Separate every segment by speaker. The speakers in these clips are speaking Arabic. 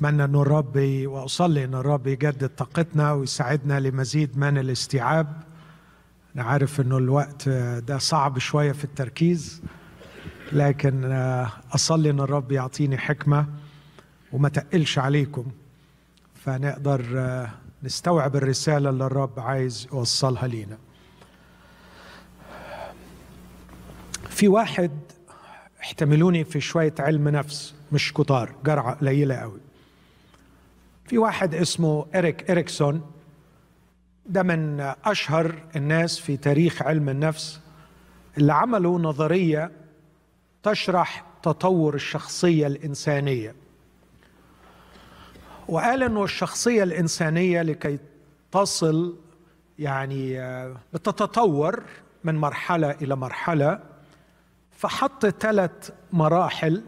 Speaker 1: أتمنى أن الرب وأصلي أن الرب يجدد طاقتنا ويساعدنا لمزيد من الاستيعاب. أنا عارف أنه الوقت ده صعب شوية في التركيز لكن أصلي أن الرب يعطيني حكمة وما تقلش عليكم. فنقدر نستوعب الرسالة اللي الرب عايز يوصلها لينا. في واحد احتملوني في شوية علم نفس مش كتار جرعة قليلة قوي. في واحد اسمه إريك إريكسون ده من أشهر الناس في تاريخ علم النفس اللي عملوا نظرية تشرح تطور الشخصية الإنسانية. وقال إنه الشخصية الإنسانية لكي تصل يعني بتتطور من مرحلة إلى مرحلة فحط ثلاث مراحل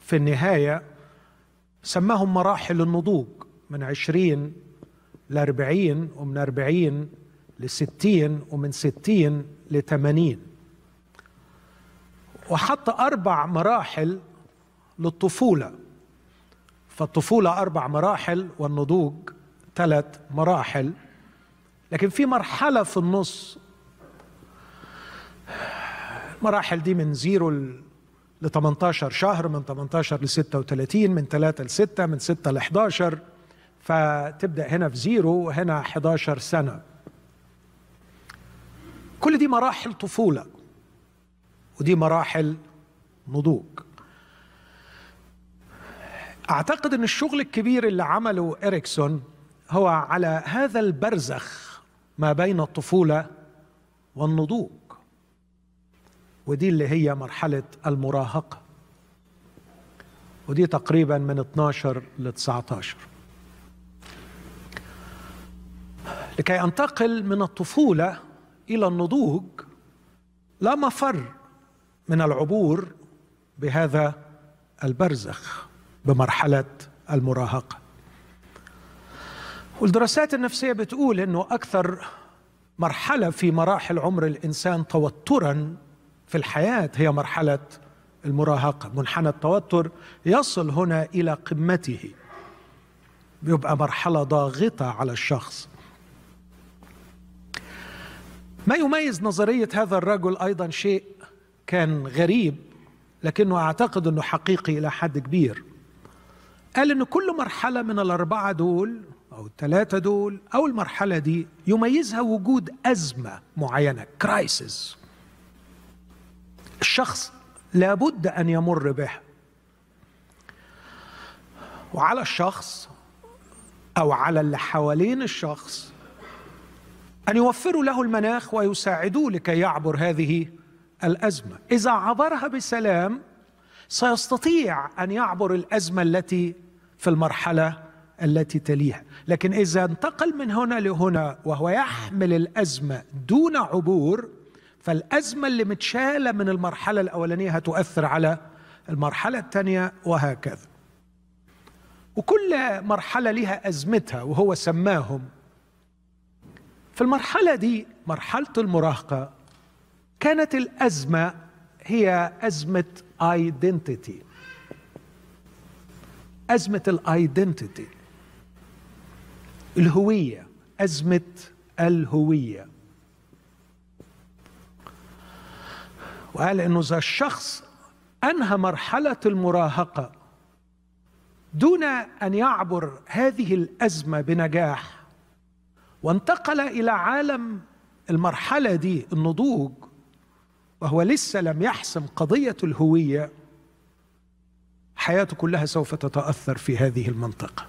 Speaker 1: في النهاية سماهم مراحل النضوج من عشرين لأربعين ومن أربعين لستين ومن ستين لثمانين وحط أربع مراحل للطفولة. فالطفولة أربع مراحل والنضوج ثلاث مراحل. لكن في مرحلة في النص المراحل دي من zero ل 18 شهر من 18 ل 36 من 3 ل 6 من 6 ل 11 فتبدأ هنا في zero وهنا 11 سنة. كل دي مراحل طفولة ودي مراحل نضوج. أعتقد إن الشغل الكبير اللي عمله إريكسون هو على هذا البرزخ ما بين الطفولة والنضوج. ودي اللي هي مرحلة المراهقة. ودي تقريبا من 12 ل 19 لكي أنتقل من الطفولة إلى النضوج لا مفر من العبور بهذا البرزخ بمرحلة المراهقة. والدراسات النفسية بتقول إنه أكثر مرحلة في مراحل عمر الإنسان توترا في الحياة هي مرحلة المراهقة منحنى التوتر يصل هنا إلى قمته. بيبقى مرحلة ضاغطة على الشخص. ما يميز نظرية هذا الرجل أيضا شيء كان غريب لكنه أعتقد أنه حقيقي إلى حد كبير. قال إن كل مرحلة من الأربعة دول أو الثلاثة دول أو المرحلة دي يميزها وجود أزمة معينة كرايسيس الشخص لابد أن يمر بها وعلى الشخص أو على اللي حوالين الشخص أن يوفروا له المناخ ويساعدوه لكي يعبر هذه الأزمة. إذا عبرها بسلام سيستطيع أن يعبر الأزمة التي في المرحلة التي تليها. لكن إذا انتقل من هنا لهنا وهو يحمل الأزمة دون عبور فالأزمة اللي متشالة من المرحلة الأولانية هتؤثر على المرحلة الثانية وهكذا. وكل مرحلة لها أزمتها وهو سماهم. في المرحلة دي مرحلة المراهقة كانت الأزمة هي أزمة identity أزمة ال identity الهوية أزمة الهوية. وقال إنه إذا الشخص أنهى مرحلة المراهقة دون أن يعبر هذه الأزمة بنجاح وانتقل إلى عالم المرحلة دي النضوج وهو لسه لم يحسم قضية الهوية حياته كلها سوف تتأثر في هذه المنطقة.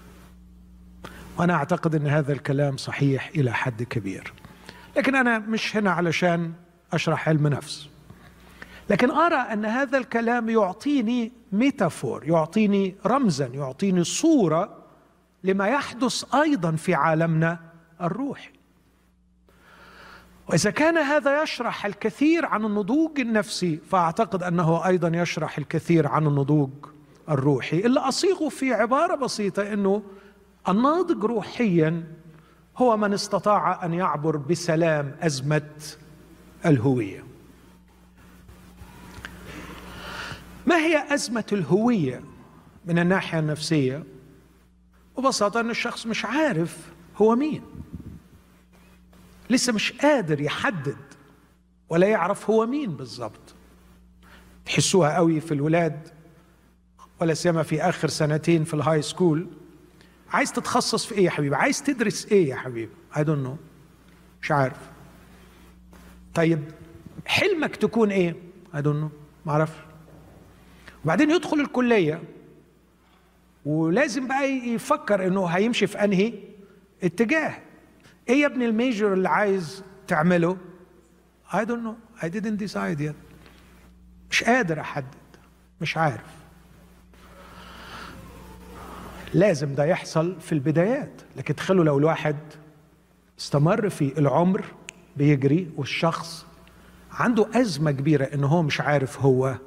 Speaker 1: وأنا أعتقد إن هذا الكلام صحيح إلى حد كبير. لكن أنا مش هنا علشان أشرح علم نفس. لكن أرى أن هذا الكلام يعطيني ميتافور يعطيني رمزا يعطيني صورة لما يحدث أيضا في عالمنا الروحي. وإذا كان هذا يشرح الكثير عن النضوج النفسي فأعتقد أنه أيضا يشرح الكثير عن النضوج الروحي. اللي أصيغه في عبارة بسيطة إنه الناضج روحيا هو من استطاع أن يعبر بسلام أزمة الهوية. ما هي أزمة الهوية من الناحية النفسية؟ ببساطة أن الشخص مش عارف هو مين. لسه مش قادر يحدد ولا يعرف هو مين بالظبط تحسوها قوي في الولاد ولا سيما في آخر سنتين في ال high school عايز تتخصص في إيه يا حبيبي؟ عايز تدرس إيه يا حبيبي؟ I don't know. مش عارف. طيب حلمك تكون إيه؟ I don't know. ما أعرفش. وبعدين يدخل الكلية. ولازم بقى يفكر إنه هيمشي في أنهي اتجاه. إيه يا ابني الميجر اللي عايز تعمله؟ I don't know. I didn't decide yet. مش قادر أحدد. مش عارف. لازم ده يحصل في البدايات. لكن تخيلوا لو الواحد استمر في العمر بيجري والشخص عنده أزمة كبيرة إن هو مش عارف هو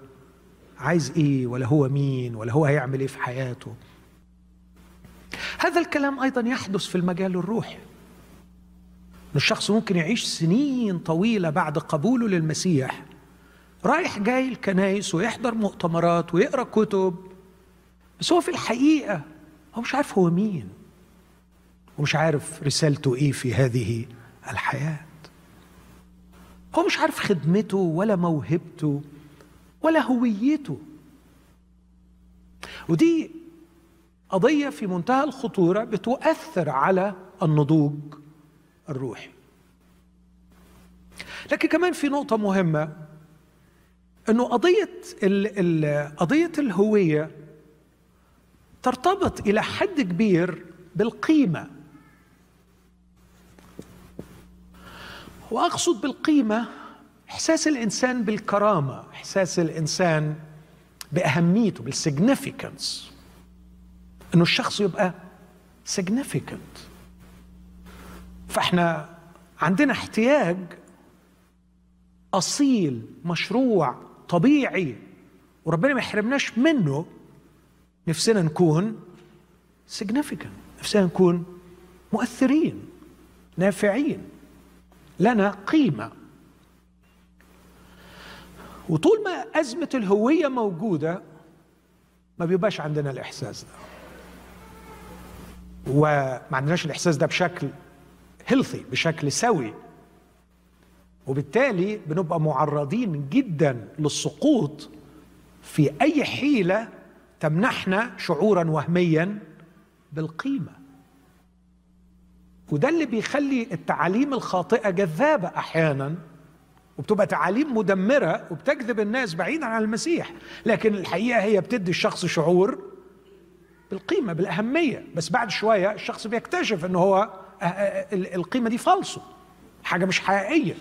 Speaker 1: عايز إيه ولا هو مين ولا هو هيعمل إيه في حياته. هذا الكلام أيضا يحدث في المجال الروحي. إن الشخص ممكن يعيش سنين طويلة بعد قبوله للمسيح. رايح جاي الكنايس ويحضر مؤتمرات ويقرأ كتب. بس هو في الحقيقة هو مش عارف هو مين. ومش عارف رسالته إيه في هذه الحياة. هو مش عارف خدمته ولا موهبته. ولا هويته. ودي قضية في منتهى الخطورة بتؤثر على النضوج الروحي. لكن كمان في نقطة مهمة إنه قضية قضية الهوية ترتبط إلى حد كبير بالقيمة. وأقصد بالقيمة إحساس الإنسان بالكرامة إحساس الإنسان بأهميته بالسيجنيفيكانس إنه الشخص يبقى سيجنيفيكانت فإحنا عندنا احتياج أصيل مشروع طبيعي وربنا ما يحرمناش منه نفسنا نكون significant نفسنا نكون مؤثرين نافعين لنا قيمة. وطول ما أزمة الهوية موجودة ما بيبقاش عندنا الإحساس ده. وما عندناش الإحساس ده بشكل هيلثي بشكل سوي. وبالتالي بنبقى معرضين جدا للسقوط في أي حيلة تمنحنا شعورا وهميا بالقيمة. وده اللي بيخلي التعاليم الخاطئة جذابة أحيانا. وبتبقى تعاليم مدمرة وبتجذب الناس بعيدا عن المسيح. لكن الحقيقة هي بتدي الشخص شعور بالقيمة بالأهمية. بس بعد شوية الشخص بيكتشف إن هو القيمة دي فالصو حاجة مش حقيقية.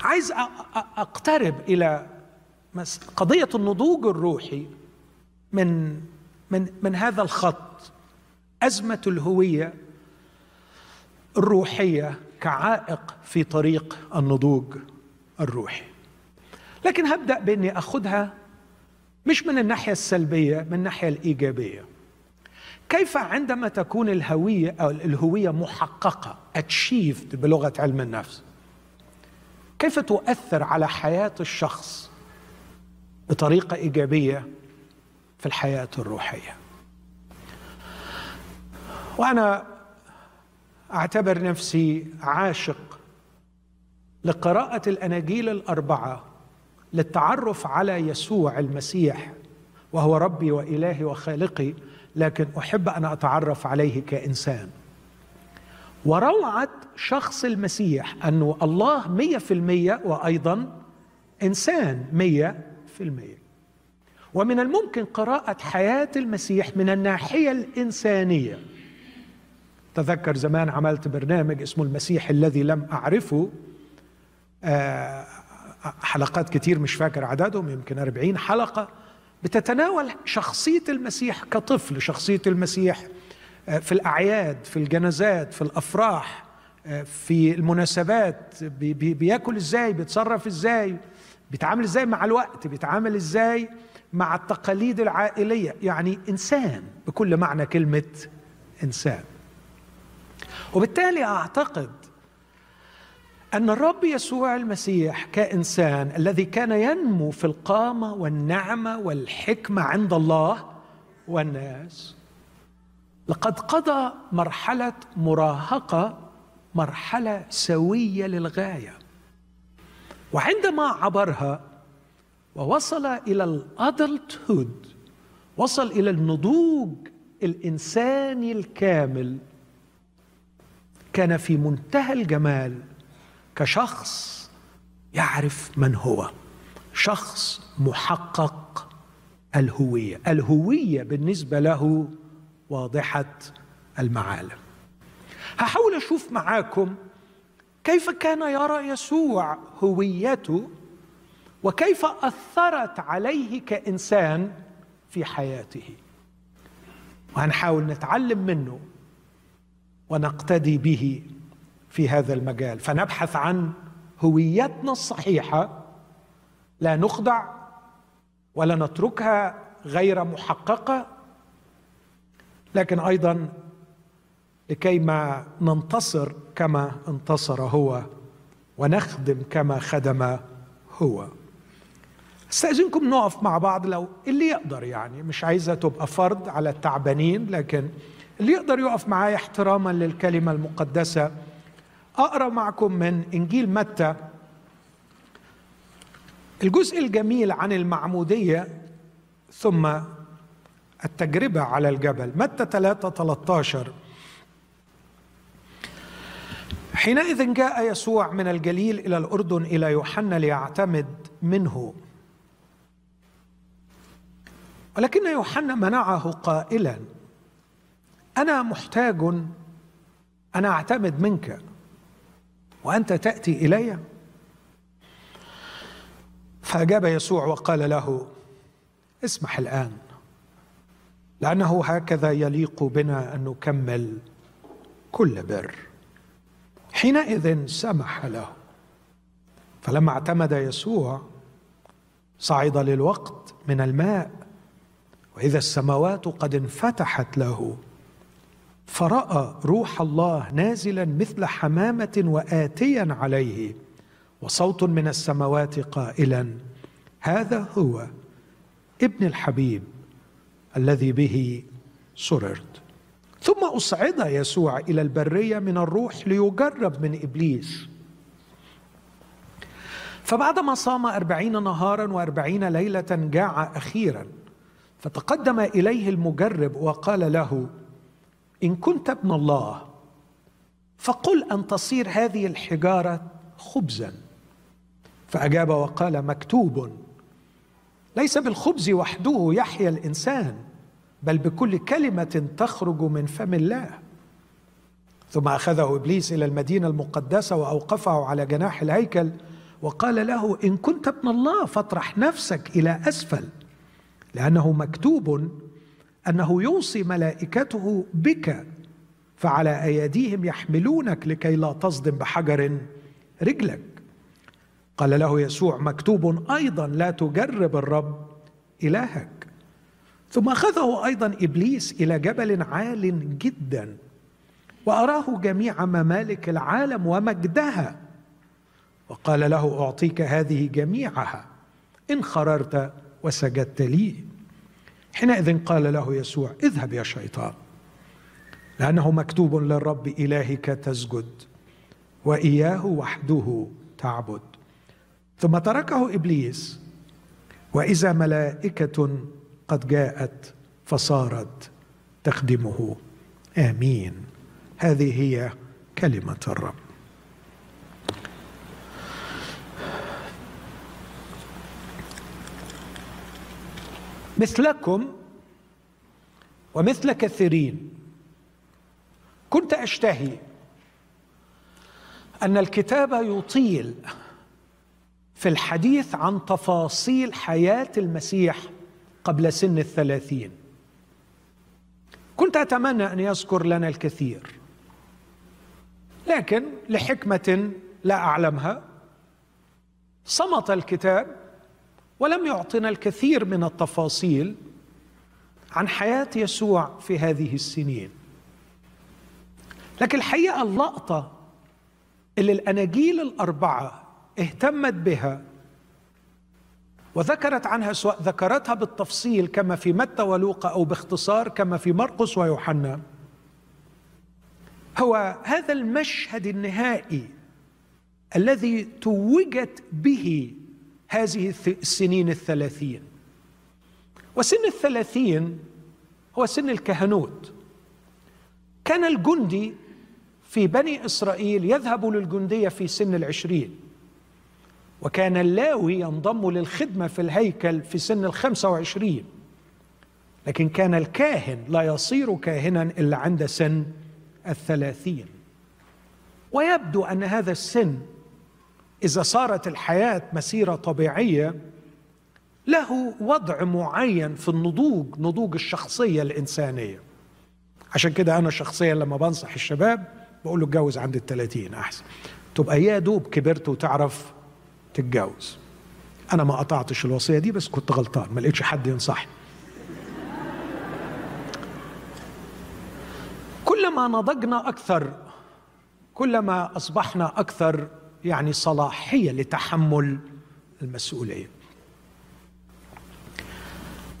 Speaker 1: عايز أقترب إلى قضية النضوج الروحي من من من هذا الخط أزمة الهوية الروحية كعائق في طريق النضوج الروحي. لكن هبدأ بإني أخذها مش من الناحية السلبية من الناحية الإيجابية. كيف عندما تكون الهوية أو الهوية محققة اتشيفد بلغة علم النفس؟ كيف تؤثر على حياة الشخص بطريقة إيجابية في الحياة الروحية؟ وأنا أعتبر نفسي عاشق لقراءة الأناجيل الأربعة للتعرف على يسوع المسيح وهو ربي وإلهي وخالقي لكن أحب أن أتعرف عليه كإنسان. وروعة شخص المسيح انه الله مية في المية وأيضا إنسان مية في المية. ومن الممكن قراءة حياة المسيح من الناحية الإنسانية تذكر زمان عملت برنامج اسمه المسيح الذي لم أعرفه. آه، حلقات كتير مش فاكر عددهم يمكن أربعين حلقة بتتناول شخصية المسيح كطفل شخصية المسيح آه، في الأعياد في الجنازات في الأفراح آه، في المناسبات بياكل إزاي بيتصرف إزاي بيتعامل إزاي مع الوقت بيتعامل إزاي مع التقاليد العائلية. يعني إنسان بكل معنى كلمة إنسان. وبالتالي أعتقد أن الرب يسوع المسيح كإنسان الذي كان ينمو في القامة والنعمة والحكمة عند الله والناس لقد قضى مرحلة مراهقة مرحلة سوية للغاية وعندما عبرها ووصل إلى الادلت هود وصل إلى النضوج الإنساني الكامل كان في منتهى الجمال كشخص يعرف من هو. شخص محقق الهوية. الهوية بالنسبة له واضحة المعالم. هحاول أشوف معاكم كيف كان يرى يسوع هويته وكيف أثرت عليه كإنسان في حياته. وهنحاول نتعلم منه ونقتدي به في هذا المجال. فنبحث عن هويتنا الصحيحة لا نخضع ولا نتركها غير محققة لكن أيضا لكي ما ننتصر كما انتصر هو ونخدم كما خدم هو. أستأذنكم نقف مع بعض لو اللي يقدر يعني مش عايزة تبقى فرض على التعبانين لكن اللي يقدر يقف معايا احتراما للكلمة المقدسة. أقرأ معكم من إنجيل متى. الجزء الجميل عن المعمودية ثم التجربة على الجبل. متى 3 13 حينئذ جاء يسوع من الجليل إلى الأردن إلى يوحنا ليعتمد منه. ولكن يوحنا منعه قائلا. أنا محتاج ان أعتمد منك. وأنت تأتي إلي؟ فأجاب يسوع وقال له اسمح الآن لأنه هكذا يليق بنا أن نكمل كل بر. حينئذ سمح له. فلما اعتمد يسوع صعد للوقت من الماء وإذا السماوات قد انفتحت له. فراى روح الله نازلا مثل حمامة وآتيا عليه وصوت من السماوات قائلا هذا هو ابن الحبيب الذي به سررت. ثم أصعد يسوع إلى البرية من الروح ليجرب من إبليس. فبعدما صام أربعين نهارا وأربعين ليلة جاع أخيرا فتقدم إليه المجرب وقال له إن كنت ابن الله فقل أن تصير هذه الحجارة خبزا. فأجاب وقال مكتوب. ليس بالخبز وحده يحيا الإنسان بل بكل كلمة تخرج من فم الله. ثم أخذه إبليس إلى المدينة المقدسة وأوقفه على جناح الهيكل وقال له إن كنت ابن الله فاطرح نفسك إلى أسفل لأنه مكتوب أنه يوصي ملائكته بك فعلى أيديهم يحملونك لكي لا تصدم بحجر رجلك. قال له يسوع مكتوب أيضا لا تجرب الرب إلهك. ثم أخذه أيضا إبليس إلى جبل عال جدا وأراه جميع ممالك العالم ومجدها. وقال له أعطيك هذه جميعها إن خررت وسجدت لي. حينئذ قال له يسوع اذهب يا شيطان لأنه مكتوب للرب إلهك تسجد وإياه وحده تعبد. ثم تركه إبليس وإذا ملائكة قد جاءت فصارت تخدمه. آمين. هذه هي كلمة الرب. مثلكم ومثل كثيرين. كنت أشتهي أن الكتاب يطيل في الحديث عن تفاصيل حياة المسيح قبل سن الثلاثين. كنت أتمنى أن يذكر لنا الكثير لكن لحكمة لا أعلمها صمت الكتاب ولم يعطنا الكثير من التفاصيل عن حياة يسوع في هذه السنين. لكن الحقيقة اللقطة اللي الأناجيل الأربعة اهتمت بها وذكرت عنها سواء ذكرتها بالتفصيل كما في متى ولوقا أو باختصار كما في مرقس ويوحنا هو هذا المشهد النهائي الذي توجت به هذه السنين الثلاثين. وسن الثلاثين هو سن الكهنوت. كان الجندي في بني إسرائيل يذهب للجندية في سن العشرين. وكان اللاوي ينضم للخدمة في الهيكل في سن الخمسة وعشرين. لكن كان الكاهن لا يصير كاهنا إلا عند سن الثلاثين. ويبدو أن هذا السن إذا صارت الحياة مسيرة طبيعية له وضع معين في النضوج نضوج الشخصية الإنسانية. عشان كده أنا شخصيا لما بنصح الشباب بقول له اتجوز عند الثلاثين أحسن. تبقى يا دوب كبرت وتعرف تتجوز. أنا ما قطعتش الوصية دي بس كنت غلطان ما لقيتش حد ينصحني. كلما نضجنا أكثر كلما أصبحنا أكثر يعني صلاحية لتحمل المسؤولية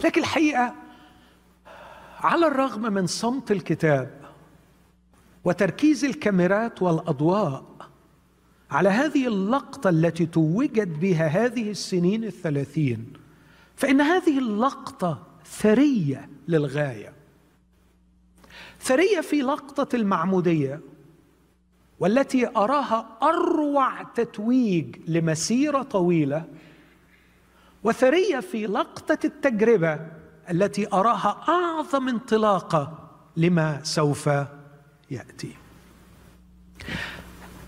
Speaker 1: لكن الحقيقة على الرغم من صمت الكتاب وتركيز الكاميرات والأضواء على هذه اللقطة التي توجت بها هذه السنين الثلاثين فإن هذه اللقطة ثرية للغاية. ثرية في لقطة المعمودية. والتي أراها أروع تتويج لمسيرة طويلة وثرية في لقطة التجربة التي أراها أعظم انطلاقه لما سوف يأتي.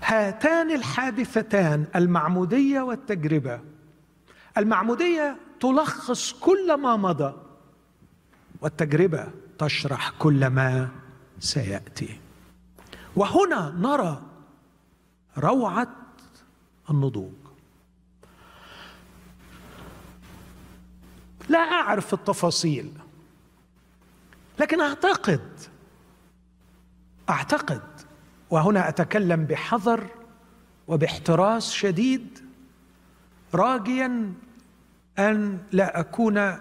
Speaker 1: هاتان الحادثتان المعمودية والتجربة. المعمودية تلخص كل ما مضى والتجربة تشرح كل ما سيأتي. وهنا نرى روعة النضوج. لا أعرف التفاصيل لكن أعتقد أعتقد وهنا أتكلم بحذر وباحتراس شديد راجيا أن لا أكون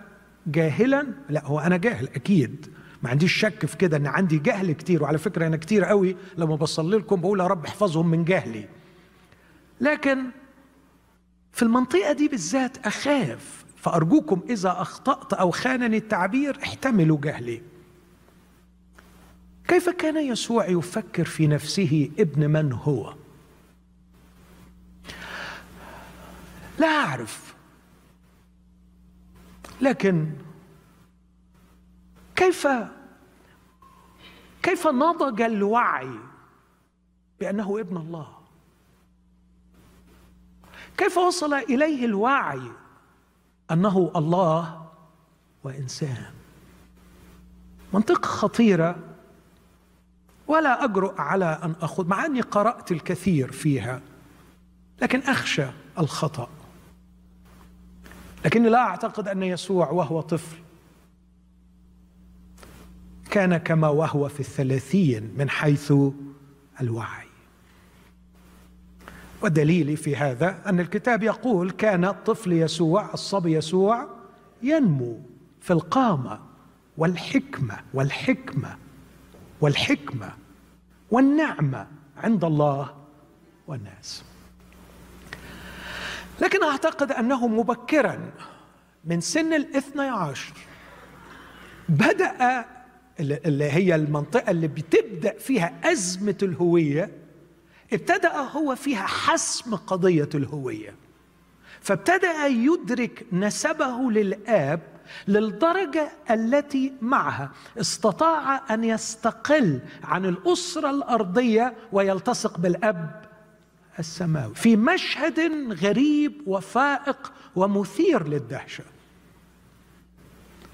Speaker 1: جاهلا لا هو أنا جاهل أكيد ما عنديش شك في كده إن عندي جهل كتير وعلى فكرة أنا كتير قوي لما بصلي لكم بقول يا رب احفظهم من جهلي. لكن في المنطقة دي بالذات أخاف فأرجوكم إذا أخطأت أو خانني التعبير احتملوا جهلي. كيف كان يسوع يفكر في نفسه ابن من هو؟ لا أعرف. لكن كيف كيف نضج الوعي بأنه ابن الله؟ كيف وصل إليه الوعي أنه الله وإنسان؟ منطقة خطيرة. ولا اجرؤ على أن أخذ مع أني قرأت الكثير فيها لكن أخشى الخطأ. لكني لا أعتقد أن يسوع وهو طفل. كان كما وهو في الثلاثين من حيث الوعي. ودليلي في هذا أن الكتاب يقول كان الطفل يسوع الصبي يسوع ينمو في القامة والحكمة والحكمة والحكمة والنعمة عند الله والناس. لكن أعتقد أنه مبكرا من سن الاثني عشر بدأ اللي هي المنطقة اللي بتبدأ فيها أزمة الهوية ابتدأ هو فيها حسم قضية الهوية. فابتدأ يدرك نسبه للآب للدرجة التي معها. استطاع أن يستقل عن الأسرة الأرضية ويلتصق بالأب السماوي. في مشهد غريب وفائق ومثير للدهشة.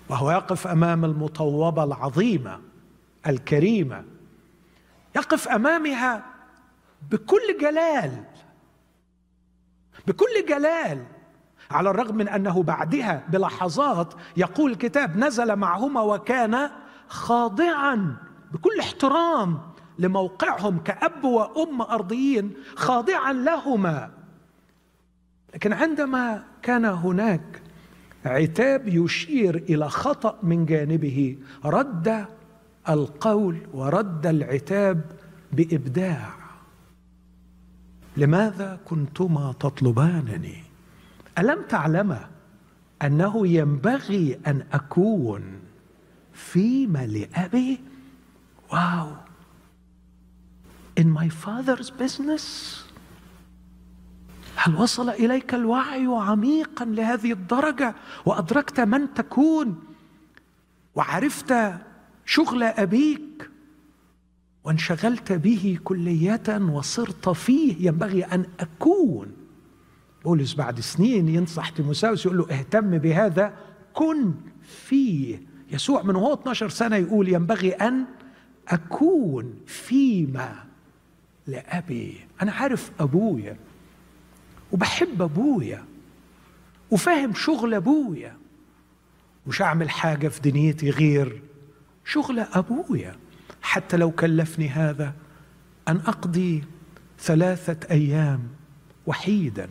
Speaker 1: وهو يقف أمام المطوبة العظيمة الكريمة. يقف أمامها بكل جلال بكل جلال على الرغم من أنه بعدها بلحظات يقول الكتاب نزل معهما وكان خاضعا بكل احترام لموقعهم كأب وأم أرضيين خاضعا لهما. لكن عندما كان هناك عتاب يشير إلى خطأ من جانبه رد القول ورد العتاب بإبداع. لماذا كنتما تطلبانني؟ ألم تعلما أنه ينبغي أن أكون فيما لأبي؟ واو! In my father's business? هل وصل إليك الوعي عميقا لهذه الدرجة؟ وأدركت من تكون؟ وعرفت شغل أبيك؟ وانشغلت به كليه وصرت فيه؟ ينبغي أن أكون. بولس بعد سنين ينصح تيموساوس يقول له اهتم بهذا كن فيه. يسوع من وهو 12 سنة يقول ينبغي أن أكون فيما لأبي. أنا عارف أبويا. وبحب أبويا وفاهم شغل أبويا مش اعمل حاجة في دنيتي غير شغل أبويا. حتى لو كلفني هذا أن أقضي ثلاثة أيام وحيدا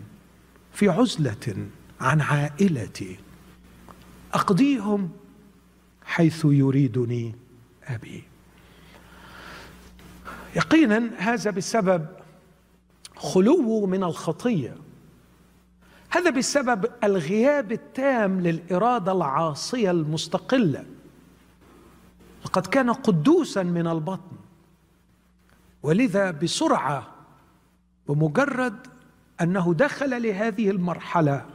Speaker 1: في عزلة عن عائلتي. أقضيهم حيث يريدني أبي. يقينا هذا بسبب خلوه من الخطية. هذا بسبب الغياب التام للإرادة العاصية المستقلة. لقد كان قدوسا من البطن. ولذا بسرعة بمجرد أنه دخل لهذه المرحلة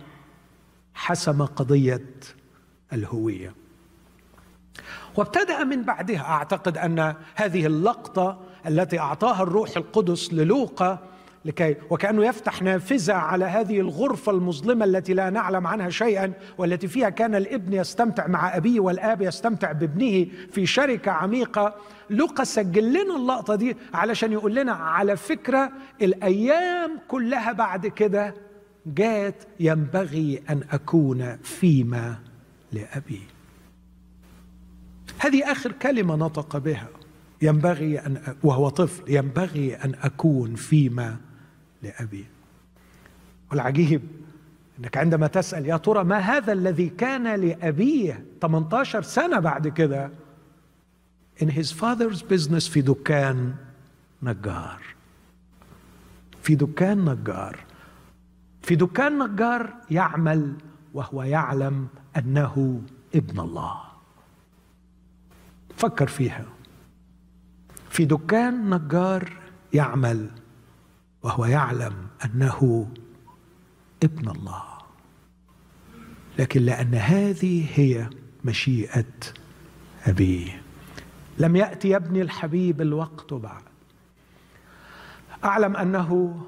Speaker 1: حسم قضية الهوية. وابتدأ من بعدها أعتقد أن هذه اللقطة التي أعطاها الروح القدس للوقا لكي وكأنه يفتح نافذة على هذه الغرفة المظلمة التي لا نعلم عنها شيئا والتي فيها كان الابن يستمتع مع أبيه والآب يستمتع بابنه في شركة عميقة. لوقا سجل لنا اللقطة دي علشان يقول لنا على فكرة الأيام كلها بعد كده جات ينبغي أن أكون فيما لأبي. هذه آخر كلمة نطق بها. ينبغي أن وهو طفل ينبغي أن أكون فيما لأبي والعجيب إنك عندما تسأل يا ترى ما هذا الذي كان لأبيه 18 سنة بعد كده؟ In his father's business في دكان نجار. في دكان نجار. في دكان نجار يعمل وهو يعلم أنه ابن الله. فكر فيها. في دكان نجار يعمل وهو يعلم أنه ابن الله. لكن لأن هذه هي مشيئة أبيه. لم يأتي يا ابني الحبيب الوقت بعد. أعلم أنه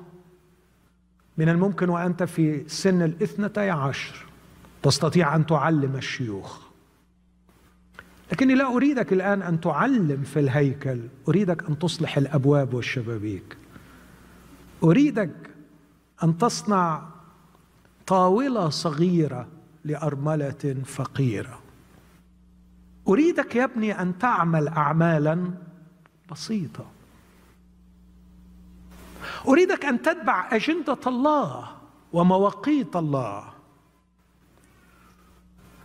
Speaker 1: من الممكن وأنت في سن الاثنتي عشر تستطيع أن تعلم الشيوخ. لكني لا أريدك الآن أن تعلم في الهيكل. أريدك أن تصلح الأبواب والشبابيك. أريدك أن تصنع طاولة صغيرة لأرملة فقيرة. أريدك يا ابني أن تعمل اعمالا بسيطة. أريدك أن تتبع أجندة الله ومواقيت الله.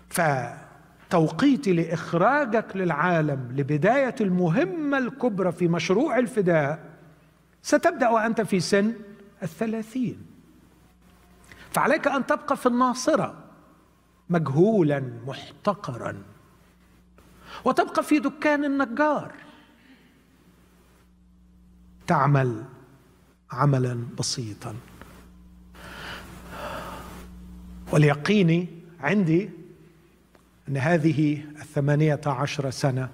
Speaker 1: فتوقيتي لإخراجك للعالم لبداية المهمة الكبرى في مشروع الفداء ستبدأ وأنت في سن الثلاثين. فعليك أن تبقى في الناصرة مجهولا محتقرا وتبقى في دكان النجار. تعمل عملا بسيطا. واليقين عندي أن هذه الثمانية عشر سنة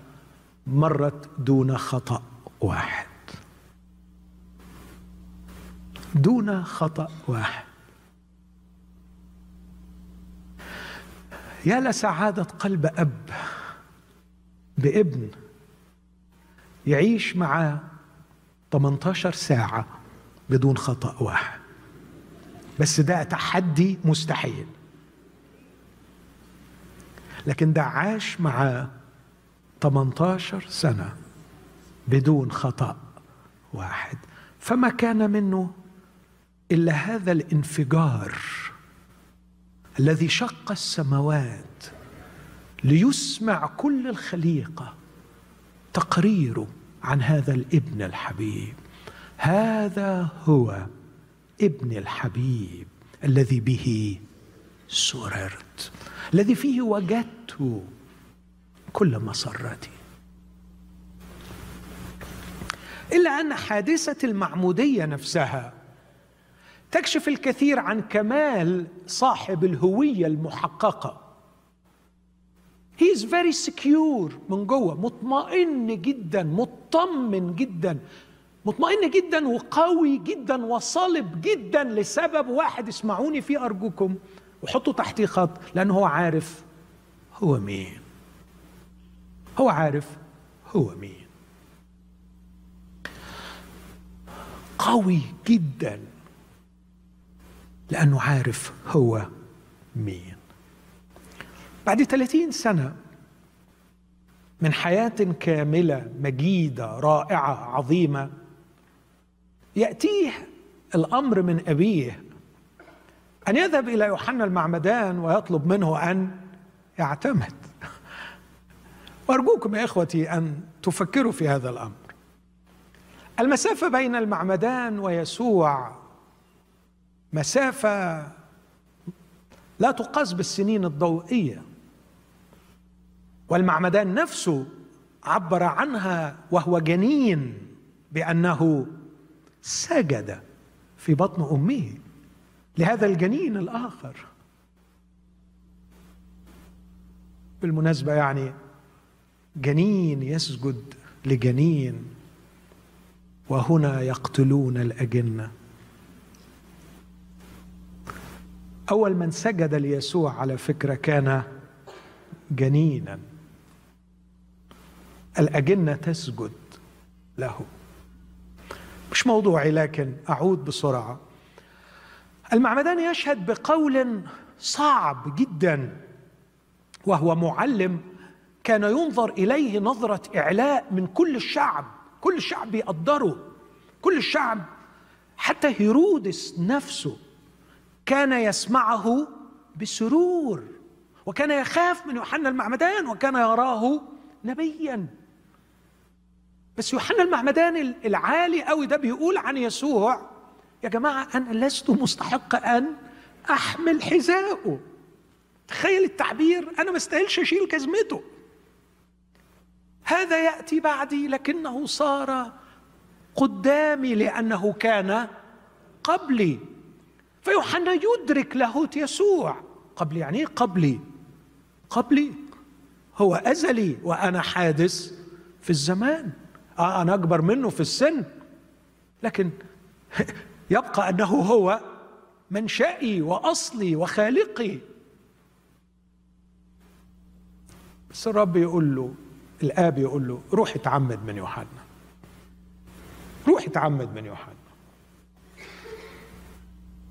Speaker 1: مرت دون خطأ واحد. دون خطأ واحد. يا لسعادة قلب أب بابن يعيش مع 18 ساعة بدون خطأ واحد. بس ده تحدي مستحيل. لكن ده عاش مع 18 سنة بدون خطأ واحد. فما كان منه إلا هذا الانفجار الذي شق السماوات ليسمع كل الخليقة تقريره عن هذا الابن الحبيب. هذا هو ابن الحبيب الذي به سررت الذي فيه وجدت كل مسرتي إلا أن حادثة المعمودية نفسها تكشف الكثير عن كمال صاحب الهوية المحققة. He is very secure من جوه مطمئن جدا مطمن جدا. مطمئن جدا وقوي جدا وصلب جدا لسبب واحد اسمعوني فيه أرجوكم. وحطوا تحتيه خط لأنه هو عارف هو مين. هو عارف هو مين. قوي جدا. لأنه عارف هو مين. بعد 30 سنة من حياة كاملة مجيدة رائعة عظيمة يأتيه الأمر من أبيه أن يذهب إلى يوحنا المعمدان ويطلب منه أن يعتمد. وأرجوكم يا إخوتي أن تفكروا في هذا الأمر. المسافة بين المعمدان ويسوع مسافة لا تقاس بالسنين الضوئية والمعمدان نفسه عبر عنها وهو جنين بأنه سجد في بطن أمه لهذا الجنين الآخر. بالمناسبة يعني جنين يسجد لجنين وهنا يقتلون الأجنة. أول من سجد ليسوع على فكرة كان جنينا. الأجنة تسجد له. مش موضوعي لكن أعود بسرعة. المعمدان يشهد بقول صعب جدا وهو معلم كان ينظر إليه نظرة إعلاء من كل الشعب. كل الشعب يقدره كل الشعب حتى هيرودس نفسه كان يسمعه بسرور وكان يخاف من يوحنا المعمدان وكان يراه نبيا. بس يوحنا المعمدان العالي قوي ده بيقول عن يسوع يا جماعة أنا لست مستحق أن أحمل حذاءه تخيل التعبير أنا ما استاهلش أشيل كزمته. هذا يأتي بعدي لكنه صار قدامي لأنه كان قبلي. فيوحنا يدرك لاهوت يسوع. قبلي يعني إيه قبلي. قبلي. هو أزلي وأنا حادث في الزمان. آه أنا أكبر منه في السن. لكن يبقى أنه هو منشئي وأصلي وخالقي. بس الرب يقول له الآب يقول له روح اتعمد من يوحنا. روح اتعمد من يوحنا.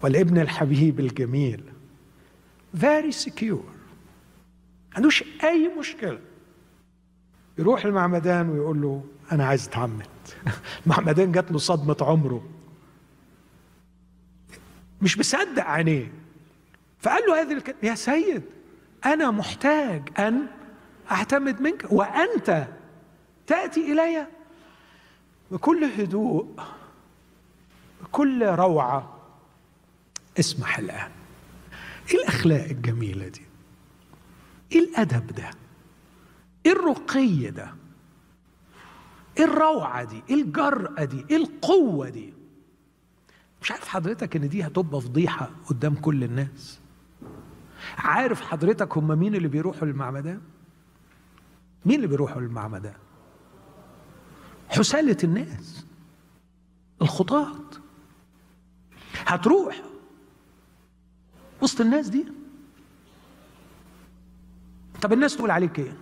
Speaker 1: والابن الحبيب الجميل. Very secure. عندوش أي مشكلة. يروح المعمدان ويقول له أنا عايز أتعمد. المعمدان جات له صدمة عمره. مش مصدق عينيه. فقال له هذه الكلمة يا سيد أنا محتاج أن أعتمد منك وأنت تأتي إلي. بكل هدوء بكل روعة اسمح الآن. إيه الأخلاق الجميلة دي؟ إيه الأدب ده؟ إيه الرقي ده؟ إيه الروعة دي؟ إيه الجرأة دي؟ إيه القوة دي؟ مش عارف حضرتك إن دي هتبقى فضيحة قدام كل الناس؟ عارف حضرتك هم مين اللي بيروحوا للمعمدان مين اللي بيروحوا للمعمدان حسالة الناس الخطاة. هتروح وسط الناس دي. طب الناس تقول عليك إيه؟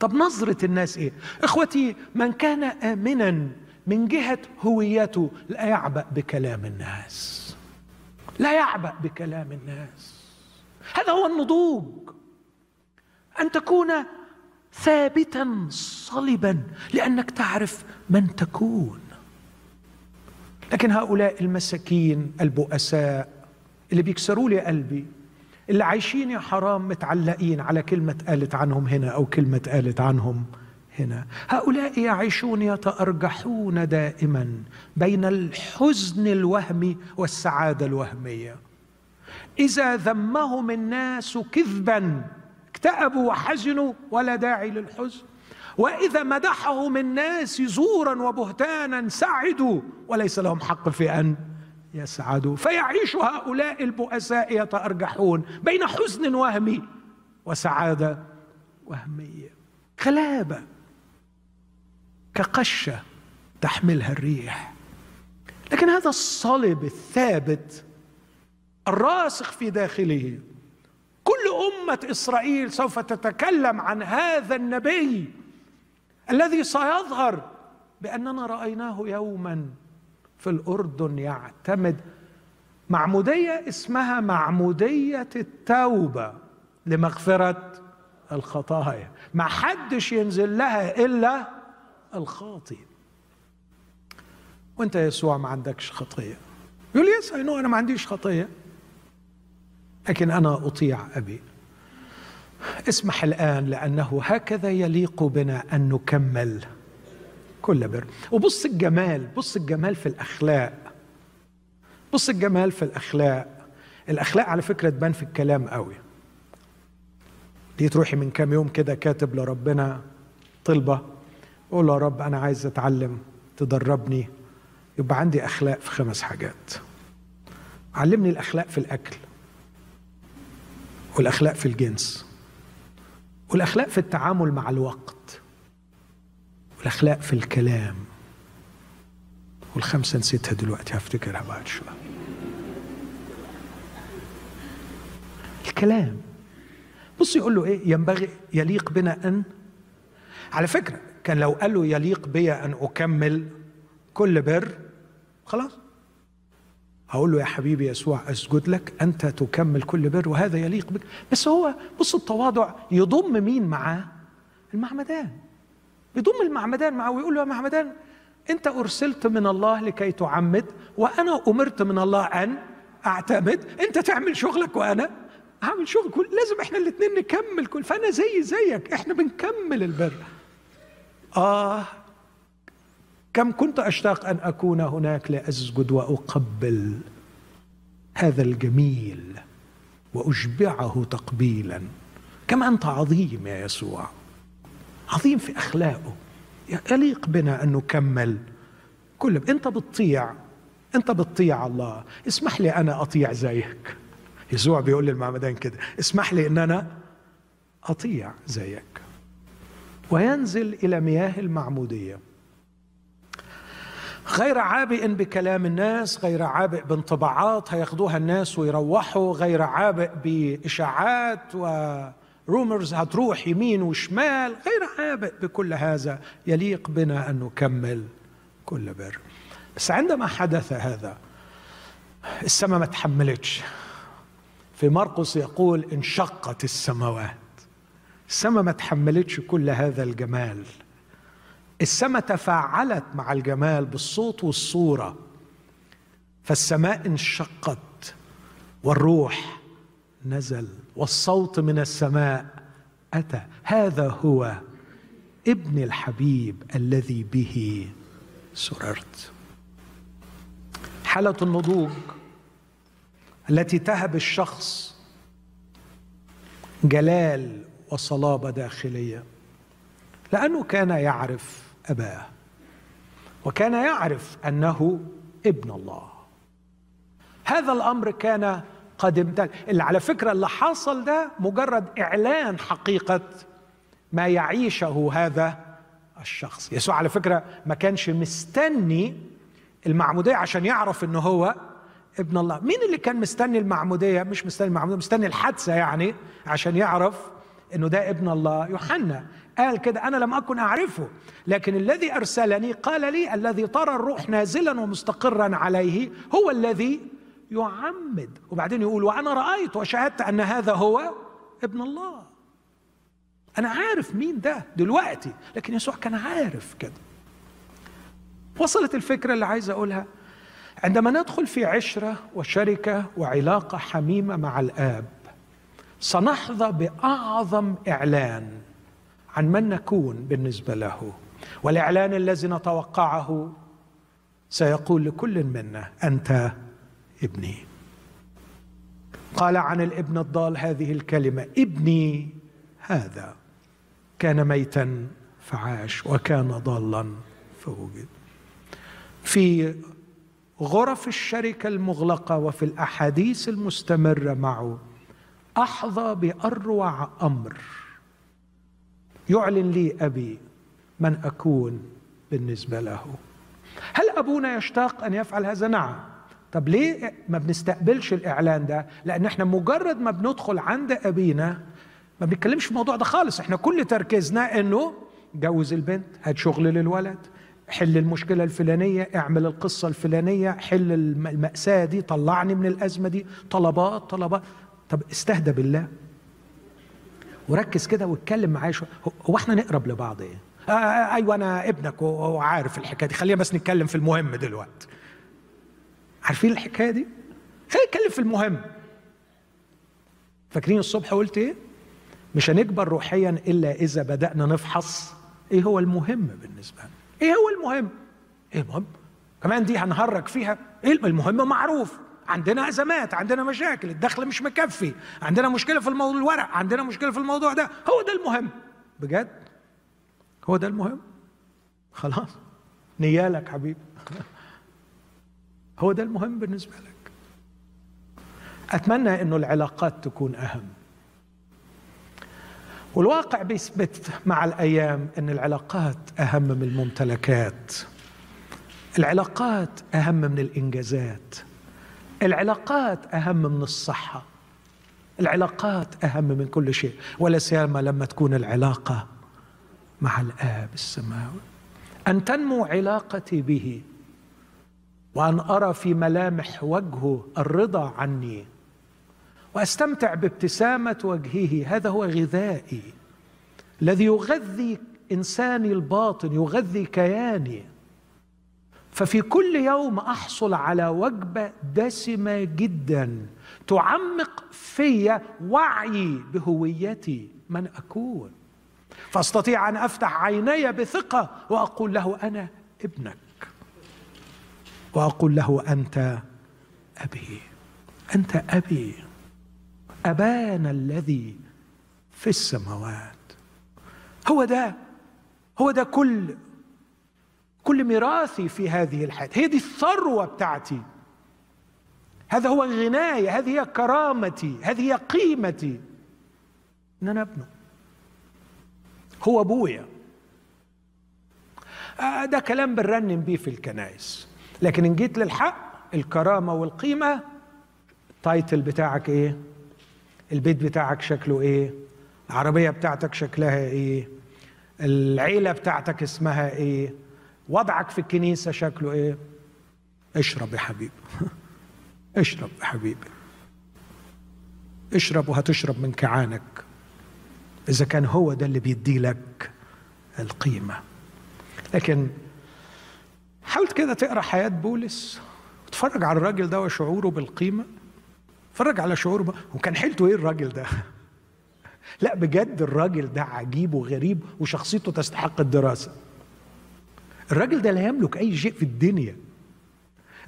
Speaker 1: طب نظرة الناس إيه؟ إخوتي من كان امنا من جهة هويته لا يعبأ بكلام الناس. لا يعبأ بكلام الناس. هذا هو النضوج. أن تكون ثابتا صلبا لأنك تعرف من تكون. لكن هؤلاء المساكين البؤساء اللي بيكسروا لي قلبي. اللي عايشين يا حرام متعلقين على كلمة قالت عنهم هنا أو كلمة قالت عنهم هنا. هؤلاء يعيشون يتأرجحون دائما بين الحزن الوهمي والسعادة الوهمية. إذا ذمهم الناس كذبا اكتئبوا وحزنوا ولا داعي للحزن. وإذا مدحهم الناس زورا وبهتانا سعدوا وليس لهم حق في أن يسعدوا فيعيش هؤلاء البؤساء يتأرجحون بين حزن وهمي وسعادة وهميه غلابة كقشة تحملها الريح. لكن هذا الصلب الثابت الراسخ في داخله. كل أمة إسرائيل سوف تتكلم عن هذا النبي الذي سيظهر بأننا رأيناه يوما. في الأردن يعتمد معمودية اسمها معمودية التوبة لمغفرة الخطايا. ما حدش ينزل لها إلا الخاطئ. وأنت يسوع ما عندكش خطية. يقول يس اي أنا ما عنديش خطية. لكن أنا أطيع أبي. اسمح الآن لأنه هكذا يليق بنا أن نكمل. كل بر. وبص الجمال بص الجمال في الأخلاق. بص الجمال في الأخلاق. الأخلاق على فكرة تبان في الكلام قوي. دي تروحي من كام يوم كده كاتب لربنا طلبة قول يا رب أنا عايز أتعلم تدربني. يبقى عندي أخلاق في خمس حاجات. علمني الأخلاق في الأكل. والأخلاق في الجنس. والأخلاق في التعامل مع الوقت. والأخلاق في الكلام. والخمسة نسيتها دلوقتي هفتكرها بعد شوية الكلام. بص يقول له إيه؟ ينبغي يليق بنا أن على فكرة كان لو قال له يليق بي أن أكمل كل بر خلاص. هقول له يا حبيبي يسوع اسجد لك أنت تكمل كل بر وهذا يليق بك. بس هو بص التواضع يضم مين معاه؟ المعمدان. يضم المعمدان معاه ويقول له يا معمدان أنت أرسلت من الله لكي تعمد وأنا أمرت من الله أن أعتمد أنت تعمل شغلك وأنا اعمل شغل كل لازم إحنا الاثنين نكمل كل فأنا زي زيك إحنا بنكمل البر. آه كم كنت أشتاق أن أكون هناك لأسجد وأقبل هذا الجميل وأشبعه تقبيلا. كم أنت عظيم يا يسوع. عظيم في أخلاقه. يليق بنا أن نكمل. كل أنت بتطيع. أنت بتطيع الله. اسمح لي أنا أطيع زيك. يسوع بيقول للمعمدان كده. اسمح لي أن أنا أطيع زيك. وينزل إلى مياه المعمودية. غير عابئ بكلام الناس غير عابئ بانطباعات هياخدوها الناس ويروحوا غير عابئ بإشاعات ورومرز هتروح يمين وشمال غير عابئ بكل هذا. يليق بنا أن نكمل كل بر. بس عندما حدث هذا السماء ما تحملتش. في مرقس يقول انشقت السماوات. السماء ما تحملتش كل هذا الجمال. السماء تفاعلت مع الجمال بالصوت والصورة. فالسماء انشقت والروح نزل. والصوت من السماء أتى. هذا هو ابن الحبيب الذي به سررت. حالة النضوج التي تهب الشخص جلال وصلابة داخلية. لأنه كان يعرف أباه وكان يعرف أنه ابن الله. هذا الأمر كان قد امتد اللي على فكرة اللي حصل ده مجرد إعلان حقيقة ما يعيشه هذا الشخص. يسوع على فكرة ما كانش مستني المعمودية عشان يعرف إنه هو ابن الله. مين اللي كان مستني المعمودية؟ مش مستني المعمودية مستني الحادثة يعني عشان يعرف إنه ده ابن الله. يوحنا قال كده أنا لم أكن أعرفه لكن الذي أرسلني قال لي الذي ترى الروح نازلا ومستقرا عليه هو الذي يعمد. وبعدين يقول وأنا رأيت وشاهدت أن هذا هو ابن الله. أنا عارف مين ده دلوقتي لكن يسوع كان عارف كده. وصلت الفكرة اللي عايز أقولها. عندما ندخل في عشرة وشركة وعلاقة حميمة مع الآب سنحظى بأعظم إعلان عن من نكون بالنسبة له. والإعلان الذي نتوقعه سيقول لكل منا أنت ابني. قال عن الابن الضال هذه الكلمة ابني هذا كان ميتا فعاش وكان ضالا فوجد. في غرف الشركة المغلقة وفي الأحاديث المستمرة معه أحظى بأروع أمر. يعلن لي أبي من أكون بالنسبة له. هل أبونا يشتاق أن يفعل هذا؟ نعم. طب ليه ما بنستقبلش الإعلان ده؟ لأن إحنا مجرد ما بندخل عند أبينا ما بنتكلمش في الموضوع ده خالص. إحنا كل تركيزنا إنه جوز البنت هات شغل للولد حل المشكلة الفلانية اعمل القصة الفلانية حل المأساة دي طلعني من الأزمة دي طلبات طلبات. طب استهدى بالله. وركز كده واتكلم معايا شوية هو إحنا نقرب لبعض إيه؟ آه, آه أيوه أنا ابنك وعارف الحكاية دي. خلينا بس نتكلم في المهم دلوقتي. عارفين الحكاية دي؟ خلينا نتكلم في المهم. فاكرين الصبح قلت إيه؟ مش هنكبر روحيا إلا إذا بدأنا نفحص. إيه هو المهم بالنسبة لنا؟ إيه هو المهم؟ إيه المهم؟ كمان دي هنهرج فيها. إيه المهم؟ معروف. عندنا أزمات عندنا مشاكل. الدخل مش مكفي. عندنا مشكلة في الموضوع الورق. عندنا مشكلة في الموضوع ده. هو ده المهم. بجد؟ هو ده المهم؟ خلاص. نيالك حبيبي. هو ده المهم بالنسبة لك. أتمنى إنه العلاقات تكون أهم. والواقع بيثبت مع الأيام إن العلاقات أهم من الممتلكات. العلاقات أهم من الإنجازات. العلاقات أهم من الصحة. العلاقات أهم من كل شيء. ولا سيما لما تكون العلاقة مع الآب السماوي. أن تنمو علاقتي به وأن أرى في ملامح وجهه الرضا عني. وأستمتع بابتسامة وجهه. هذا هو غذائي الذي يغذي إنساني الباطن يغذي كياني. ففي كل يوم أحصل على وجبة دسمة جدا تعمق في وعي بهويتي. من أكون؟ فأستطيع أن أفتح عيني بثقة وأقول له أنا ابنك. وأقول له أنت أبي. أنت أبي. أبانا الذي في السماوات. هو ده. هو ده كل كل ميراثي في هذه الحياة. هي دي الثروة بتاعتي. هذا هو غناي هذه هي كرامتي. هذه هي قيمتي. إن أنا أبنه. هو أبويا. آه ده كلام بنرنم بيه في الكنائس. لكن إن جيت للحق الكرامة والقيمة التايتل بتاعك إيه؟ البيت بتاعك شكله إيه؟ العربية بتاعتك شكلها إيه؟ العيلة بتاعتك اسمها إيه؟ وضعك في الكنيسة شكله إيه؟ اشرب يا حبيبي. اشرب يا حبيبي. اشرب وهتشرب من كعانك. إذا كان هو ده اللي بيدي لك القيمة. لكن حاولت كده تقرأ حياة بولس وتتفرج على الراجل ده وشعوره بالقيمة. اتفرج على شعوره وكان حيلته إيه الراجل ده؟ لا بجد الراجل ده عجيب وغريب وشخصيته تستحق الدراسة. الراجل ده لا يملك أي شيء في الدنيا.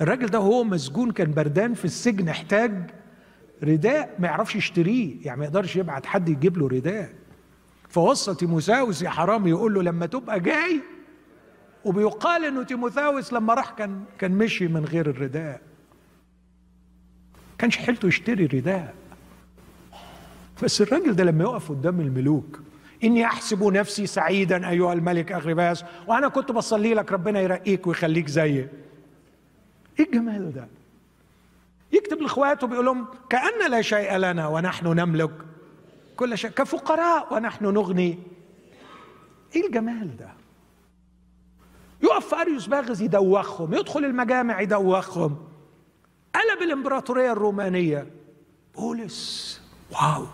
Speaker 1: الراجل ده وهو مسجون كان بردان في السجن احتاج رداء ما يعرفش يشتريه يعني ما يقدرش يبعت حد يجيب له رداء. فوصى تيموثاوس يا حرام يقول له لما تبقى جاي وبيقال إنه تيموثاوس لما راح كان كان مشي من غير الرداء. كانش حيلته يشتري رداء. بس الراجل ده لما يقف قدام الملوك إني أحسب نفسي سعيدا أيها الملك أغرباس وأنا كنت بصلي لك ربنا يرقيك ويخليك زيي. إيه الجمال ده؟ يكتب لإخواته بيقول لهم كأن لا شيء لنا ونحن نملك كل شيء كفقراء ونحن نغني. إيه الجمال ده؟ يقف في أريوس باغز يدوخهم يدخل المجامع يدوخهم. قلب الإمبراطورية الرومانية. بولس واو.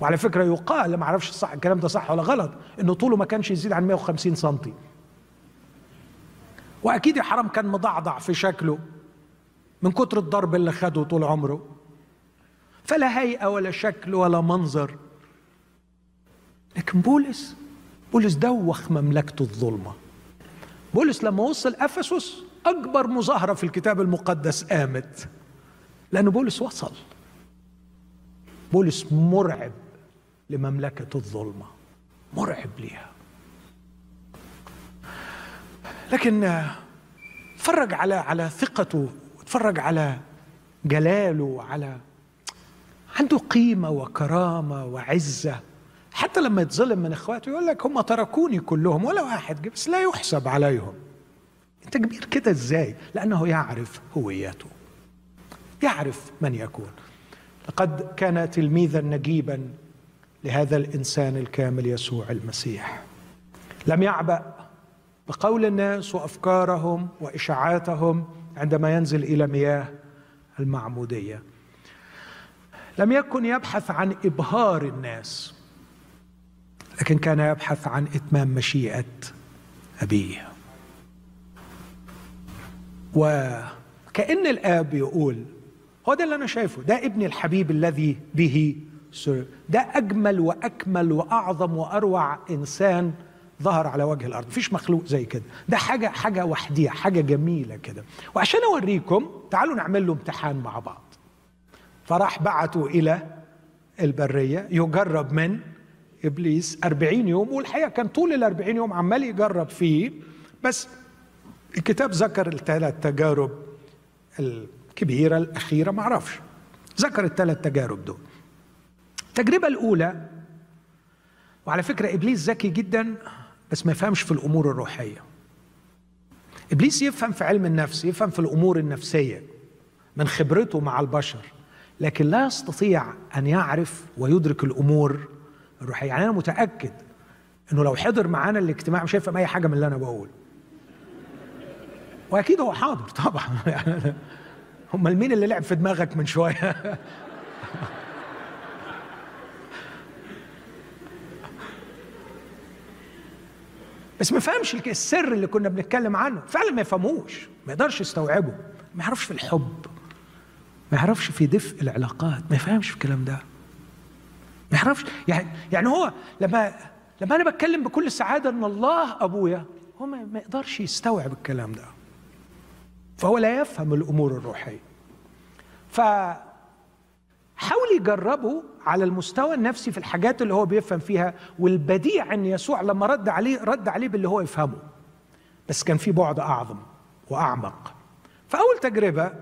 Speaker 1: وعلى فكرة يقال ما أعرفش صح الكلام ده صح ولا غلط إنه طوله ما كانش يزيد عن 150 سم وأكيد يا حرام كان مضعضع في شكله من كتر الضرب اللي خده طول عمره. فلا هيئة ولا شكل ولا منظر. لكن بولس بولس دوخ مملكته الظلمة. بولس لما وصل أفسس أكبر مظاهرة في الكتاب المقدس قامت. لأن بولس وصل. بولس مرعب لمملكة الظلمة. مرعب ليها. لكن اتفرج على على ثقته اتفرج على جلاله على عنده قيمة وكرامة وعزة. حتى لما يتظلم من إخواته يقول لك هم تركوني كلهم ولا واحد بس لا يحسب عليهم. أنت كبير كده إزاي؟ لأنه يعرف هويته. يعرف من يكون. لقد كان تلميذا نجيبا لهذا الإنسان الكامل يسوع المسيح. لم يعبأ بقول الناس وأفكارهم وإشاعاتهم عندما ينزل إلى مياه المعمودية. لم يكن يبحث عن إبهار الناس. لكن كان يبحث عن إتمام مشيئة أبيه. وكأن الآب يقول هو ده اللي أنا شايفه ده ابني الحبيب الذي به سر. ده أجمل وأكمل وأعظم وأروع إنسان ظهر على وجه الأرض. مفيش مخلوق زي كده. ده حاجة حاجة وحدية حاجة جميلة كده. وعشان أوريكم تعالوا نعمل له امتحان مع بعض. فراح بعته إلى البرية يجرب من إبليس أربعين يوم والحقيقة كان طول الأربعين يوم عمال يجرب فيه. بس الكتاب ذكر الثلاث تجارب الكبيرة الأخيرة ما أعرفش. ذكر الثلاث تجارب دول. التجربة الأولى وعلى فكرة إبليس ذكي جدا بس ما يفهمش في الأمور الروحية. إبليس يفهم في علم النفس يفهم في الأمور النفسية من خبرته مع البشر لكن لا يستطيع أن يعرف ويدرك الأمور الروحية. يعني أنا متأكد أنه لو حضر معانا الاجتماع مش هيفهم أي حاجة من اللي أنا بقوله. وأكيد هو حاضر طبعا. يعني أمال مين اللي لعب في دماغك من شوية؟ بس ما فهمش السر اللي كنا بنتكلم عنه. فعلا ما يفهموش. ما يقدرش يستوعبه. ما يعرفش في الحب. ما يعرفش في دفء العلاقات. ما يفهمش في الكلام ده. ما يعرفش يعني يعني هو لما لما أنا بتكلم بكل سعادة إن الله أبويا هو ما يقدرش يستوعب الكلام ده. فهو لا يفهم الأمور الروحية. فحاول يجربه على المستوى النفسي في الحاجات اللي هو بيفهم فيها والبديع ان يسوع لما رد عليه رد عليه باللي هو يفهمه. بس كان في بعد أعظم وأعمق. فأول تجربة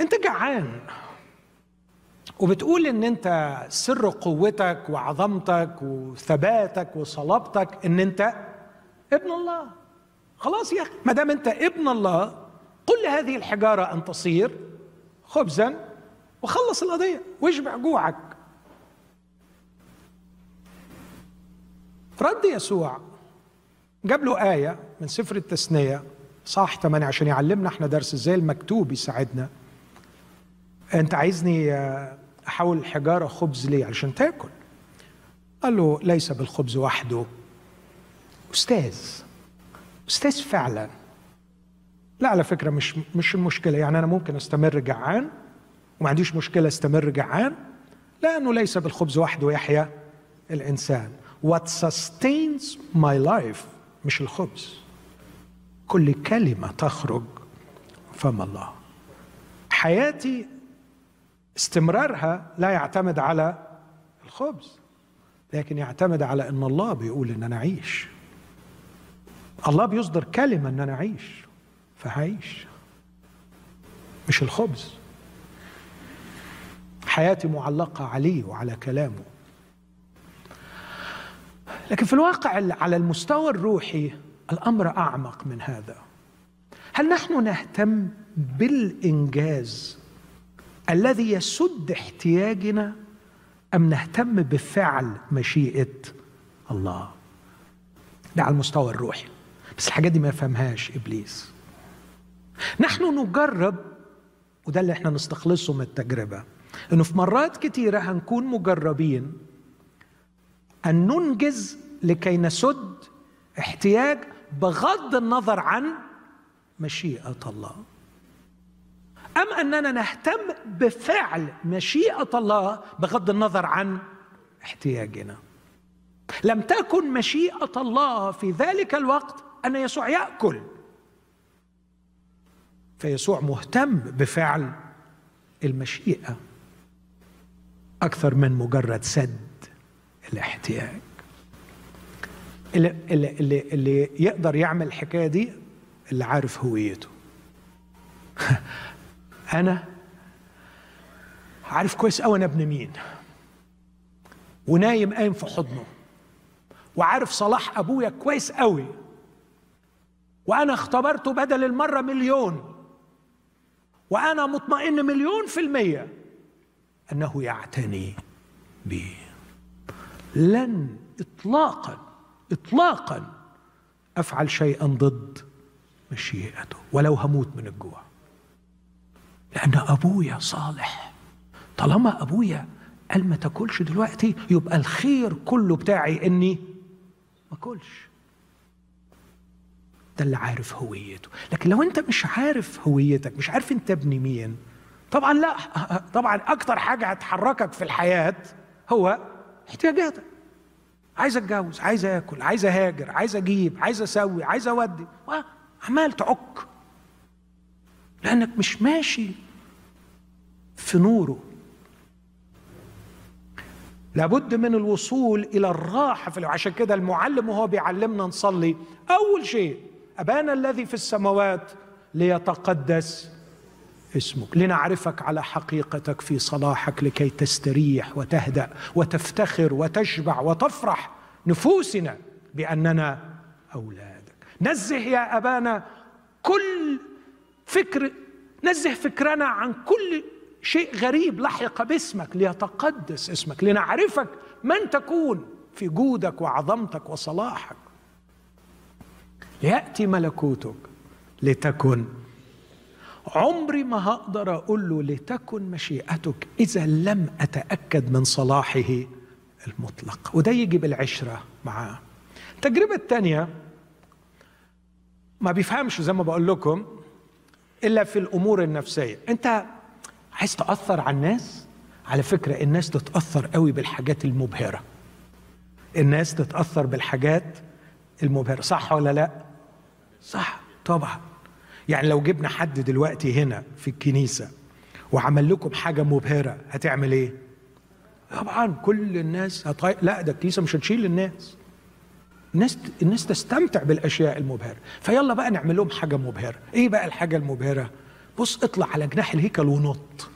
Speaker 1: أنت جعان. وبتقول إن أنت سر قوتك وعظمتك وثباتك وصلابتك إن أنت ابن الله. خلاص يا أخي ما دام أنت ابن الله قل لهذه الحجارة أن تصير خبزا وخلص القضية واشبع جوعك. رد يسوع جاب له آية من سفر التثنية صح 8 عشان يعلمنا إحنا درس إزاي المكتوب يساعدنا. أنت عايزني احول الحجارة خبز ليه علشان تاكل. قال له ليس بالخبز وحده. أستاذ أستاذ فعلا. لا على فكرة مش مش المشكلة. يعني أنا ممكن أستمر جعان وما عنديش مشكلة أستمر جعان لأنه ليس بالخبز وحده يحيا الإنسان. What sustains my life مش الخبز. كل كلمة تخرج فم الله. حياتي استمرارها لا يعتمد على الخبز لكن يعتمد على إن الله بيقول إن أنا اعيش الله بيصدر كلمة إن أنا اعيش فهعيش. مش الخبز. حياتي معلقة عليه وعلى كلامه. لكن في الواقع على المستوى الروحي الأمر أعمق من هذا. هل نحن نهتم بالإنجاز الذي يسد احتياجنا أم نهتم بفعل مشيئة الله. ده على المستوى الروحي. بس الحاجات دي ما يفهمهاش إبليس. نحن نجرب وده اللي إحنا نستخلصه من التجربة إنه في مرات كتيرة هنكون مجربين أن ننجز لكي نسد احتياج بغض النظر عن مشيئة الله. أم أننا نهتم بفعل مشيئة الله بغض النظر عن احتياجنا. لم تكن مشيئة الله في ذلك الوقت أن يسوع يأكل. فيسوع مهتم بفعل المشيئة أكثر من مجرد سد الاحتياج. اللي, اللي, اللي يقدر يعمل الحكاية دي اللي عارف هويته. أنا عارف كويس قوي أنا ابن مين. ونايم قايم في حضنه. وعارف صلاح أبويا كويس قوي وأنا اختبرته بدل المرة مليون. وأنا مطمئن مليون في المية أنه يعتني بي. لن اطلاقا اطلاقا أفعل شيئا ضد مشيئته ولو هموت من الجوع. لأن أبويا صالح. طالما أبويا قال ما تاكلش دلوقتي يبقى الخير كله بتاعي إني ما أكلش. ده اللي عارف هويته. لكن لو أنت مش عارف هويتك مش عارف أنت ابن مين طبعا لا طبعا أكتر حاجة هتحركك في الحياة هو احتياجاتك. عايز أتجوز عايز آكل عايز أهاجر عايز أجيب عايز أسوي عايز أودي عمال تعك. لأنك مش ماشي في نوره. لابد من الوصول إلى الراحة في عشان كده المعلم وهو بيعلمنا نصلي. أول شيء أبانا الذي في السماوات ليتقدس اسمك لنعرفك على حقيقتك في صلاحك لكي تستريح وتهدأ وتفتخر وتشبع وتفرح نفوسنا بأننا أولادك. نزه يا أبانا كل فكر نزه فكرنا عن كل شيء غريب. لحق باسمك ليتقدس اسمك لنعرفك من تكون في جودك وعظمتك وصلاحك. ياتي ملكوتك لتكن. عمري ما هقدر أقول له لتكن مشيئتك إذا لم أتأكد من صلاحه المطلق. وده يجي بالعشرة معاه. التجربة الثانية ما بيفهمش زي ما بقول لكم إلا في الأمور النفسية. أنت عايز تأثر على الناس؟ على فكرة الناس تتأثر قوي بالحاجات المبهرة. الناس تتأثر بالحاجات المبهرة. صح ولا لا؟ صح طبعا. يعني لو جبنا حد دلوقتي هنا في الكنيسة وعمل لكم حاجة مبهرة هتعمل إيه؟ طبعا كل الناس هتغير. لا ده الكنيسة مش هتشيل الناس. الناس الناس تستمتع بالأشياء المبهرة. فيلا بقى نعمل لهم حاجة مبهرة. إيه بقى الحاجة المبهرة؟ بص اطلع على جناح الهيكل ونط.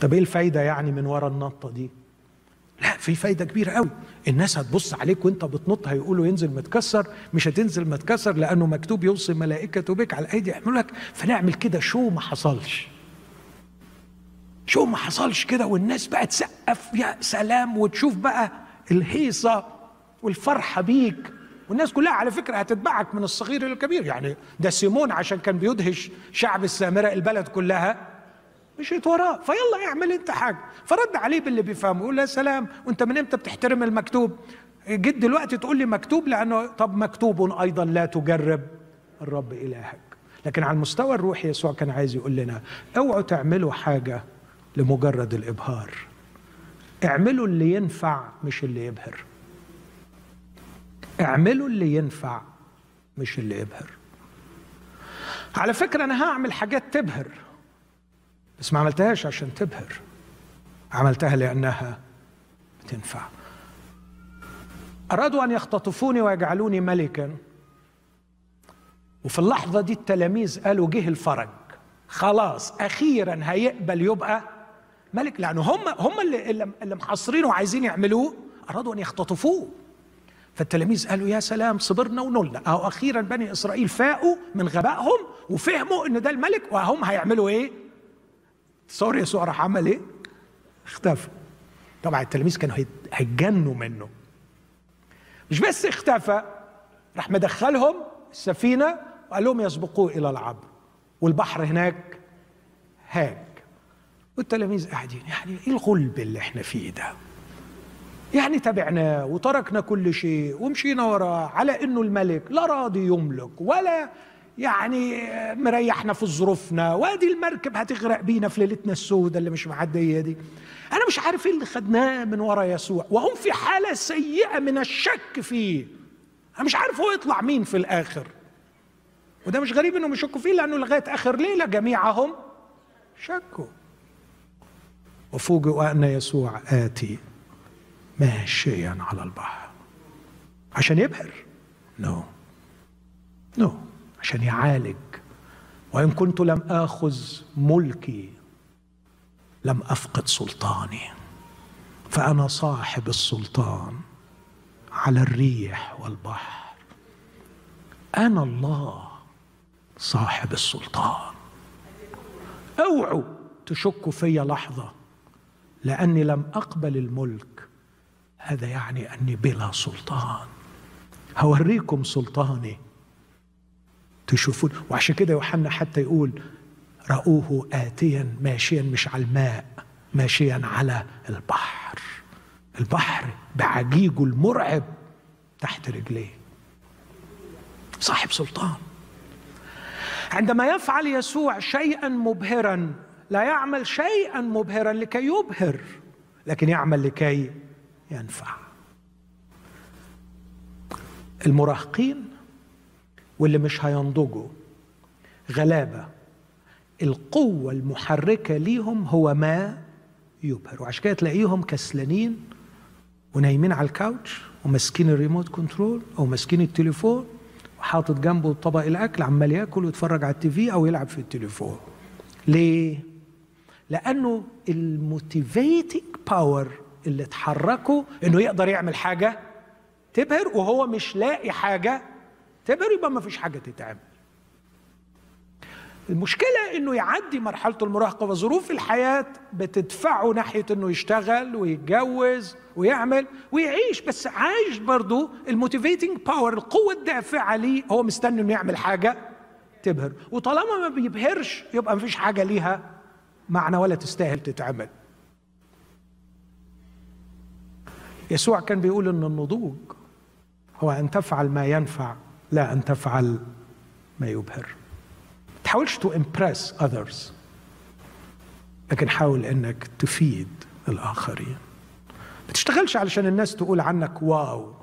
Speaker 1: طب إيه الفايدة يعني من ورا النطة دي؟ لا في فايدة كبيرة قوي. الناس هتبص عليك وأنت بتنط هيقولوا ينزل متكسر. مش هتنزل متكسر لأنه مكتوب يوصي ملائكته بك على يعملوا لك فنعمل كده. شو ما حصلش. شو ما حصلش كده. والناس بقى تسقف يا سلام وتشوف بقى الهيصة. والفرحة بيك. والناس كلها على فكرة هتتبعك من الصغير إلى الكبير. يعني ده سيمون عشان كان بيدهش شعب السامرة البلد كلها. مشيت وراه. فيلا اعمل انت حاجة. فرد عليه باللي بيفهمه. يقول له سلام وانت من إمتى بتحترم المكتوب؟ جيت دلوقتي تقول لي مكتوب؟ لأنه طب مكتوب أيضا لا تجرب. الرب إلهك. لكن على المستوى الروحي يسوع كان عايز يقول لنا أوعوا تعملوا حاجة لمجرد الإبهار. اعملوا اللي ينفع مش اللي يبهر. اعملوا اللي ينفع مش اللي يبهر. على فكرة أنا هعمل حاجات تبهر بس ما عملتهاش عشان تبهر. عملتها لأنها بتنفع. أرادوا أن يختطفوني ويجعلوني ملكا. وفي اللحظة دي التلاميذ قالوا جه الفرج. خلاص أخيرا هيقبل يبقى ملك لأنه هم هم اللي اللي محصرينه وعايزين يعملوه. أرادوا أن يختطفوه. فالتلاميذ قالوا يا سلام صبرنا ونلنا. أو أخيرا بني إسرائيل فاقوا من غبائهم وفهموا إن ده الملك وهم هيعملوا إيه؟ تصور يسوع راح عمل إيه؟ اختفى. طبعا التلاميذ كانوا هيتجنوا منه. مش بس اختفى راح مدخلهم السفينة وقال لهم يسبقوه إلى العبر والبحر هناك هاج. والتلاميذ قاعدين يعني إيه الغلب اللي إحنا فيه ده؟ يعني تبعناه وتركنا كل شيء ومشينا وراه على إنه الملك لا راضي يملك ولا يعني مريحنا في ظروفنا. وادي المركب هتغرق بينا في ليلتنا السوداء اللي مش معدية دي. أنا مش عارف إيه اللي خدناه من ورا يسوع. وهم في حالة سيئة من الشك فيه. أنا مش عارف هو يطلع مين في الآخر. وده مش غريب إنهم يشكوا فيه لأنه لغاية آخر ليلة جميعهم شكوا. وفوجئوا ان يسوع آتي. ماشيا على البحر. عشان يبهر. نو no. نو no. عشان يعالج. وإن كنت لم آخذ ملكي لم أفقد سلطاني. فأنا صاحب السلطان على الريح والبحر. أنا الله صاحب السلطان. أوعوا تشكوا في لحظة لأني لم أقبل الملك. هذا يعني أني بلا سلطان. هوريكم سلطاني. تشوفون؟ وعشان كده يوحنا حتى يقول رأوه آتيا ماشيا مش على الماء ماشيا على البحر. البحر بعجيجه المرعب تحت رجليه. صاحب سلطان. عندما يفعل يسوع شيئا مبهرا لا يعمل شيئا مبهرا لكي يبهر لكن يعمل لكي ينفع. المراهقين واللي مش هينضجوا غلابة. القوة المحركة ليهم هو ما يبهر. وعشان كده تلاقيهم كسلانين ونايمين على الكاوتش وماسكين ال remote control أو ماسكين التليفون وحاطط جنبه طبق الأكل عمال ياكل ويتفرج على ال TV أو يلعب في التليفون. ليه؟ لأنه ال motivating power اللي تحركه انه يقدر يعمل حاجة تبهر وهو مش لاقي حاجة تبهر يبقى ما فيش حاجة تتعمل. المشكلة انه يعدي مرحلة المراهقة وظروف الحياة بتدفعه ناحية انه يشتغل ويتجوز ويعمل ويعيش بس عايش برضه ال motivating power القوة الدافعة ليه هو مستني انه يعمل حاجة تبهر. وطالما ما بيبهرش يبقى مفيش حاجة ليها معنى ولا تستاهل تتعمل. يسوع كان بيقول إن النضوج هو أن تفعل ما ينفع لا أن تفعل ما يبهر. تحاولش to impress others لكن حاول إنك تفيد الآخرين. ما تشتغلش علشان الناس تقول عنك wow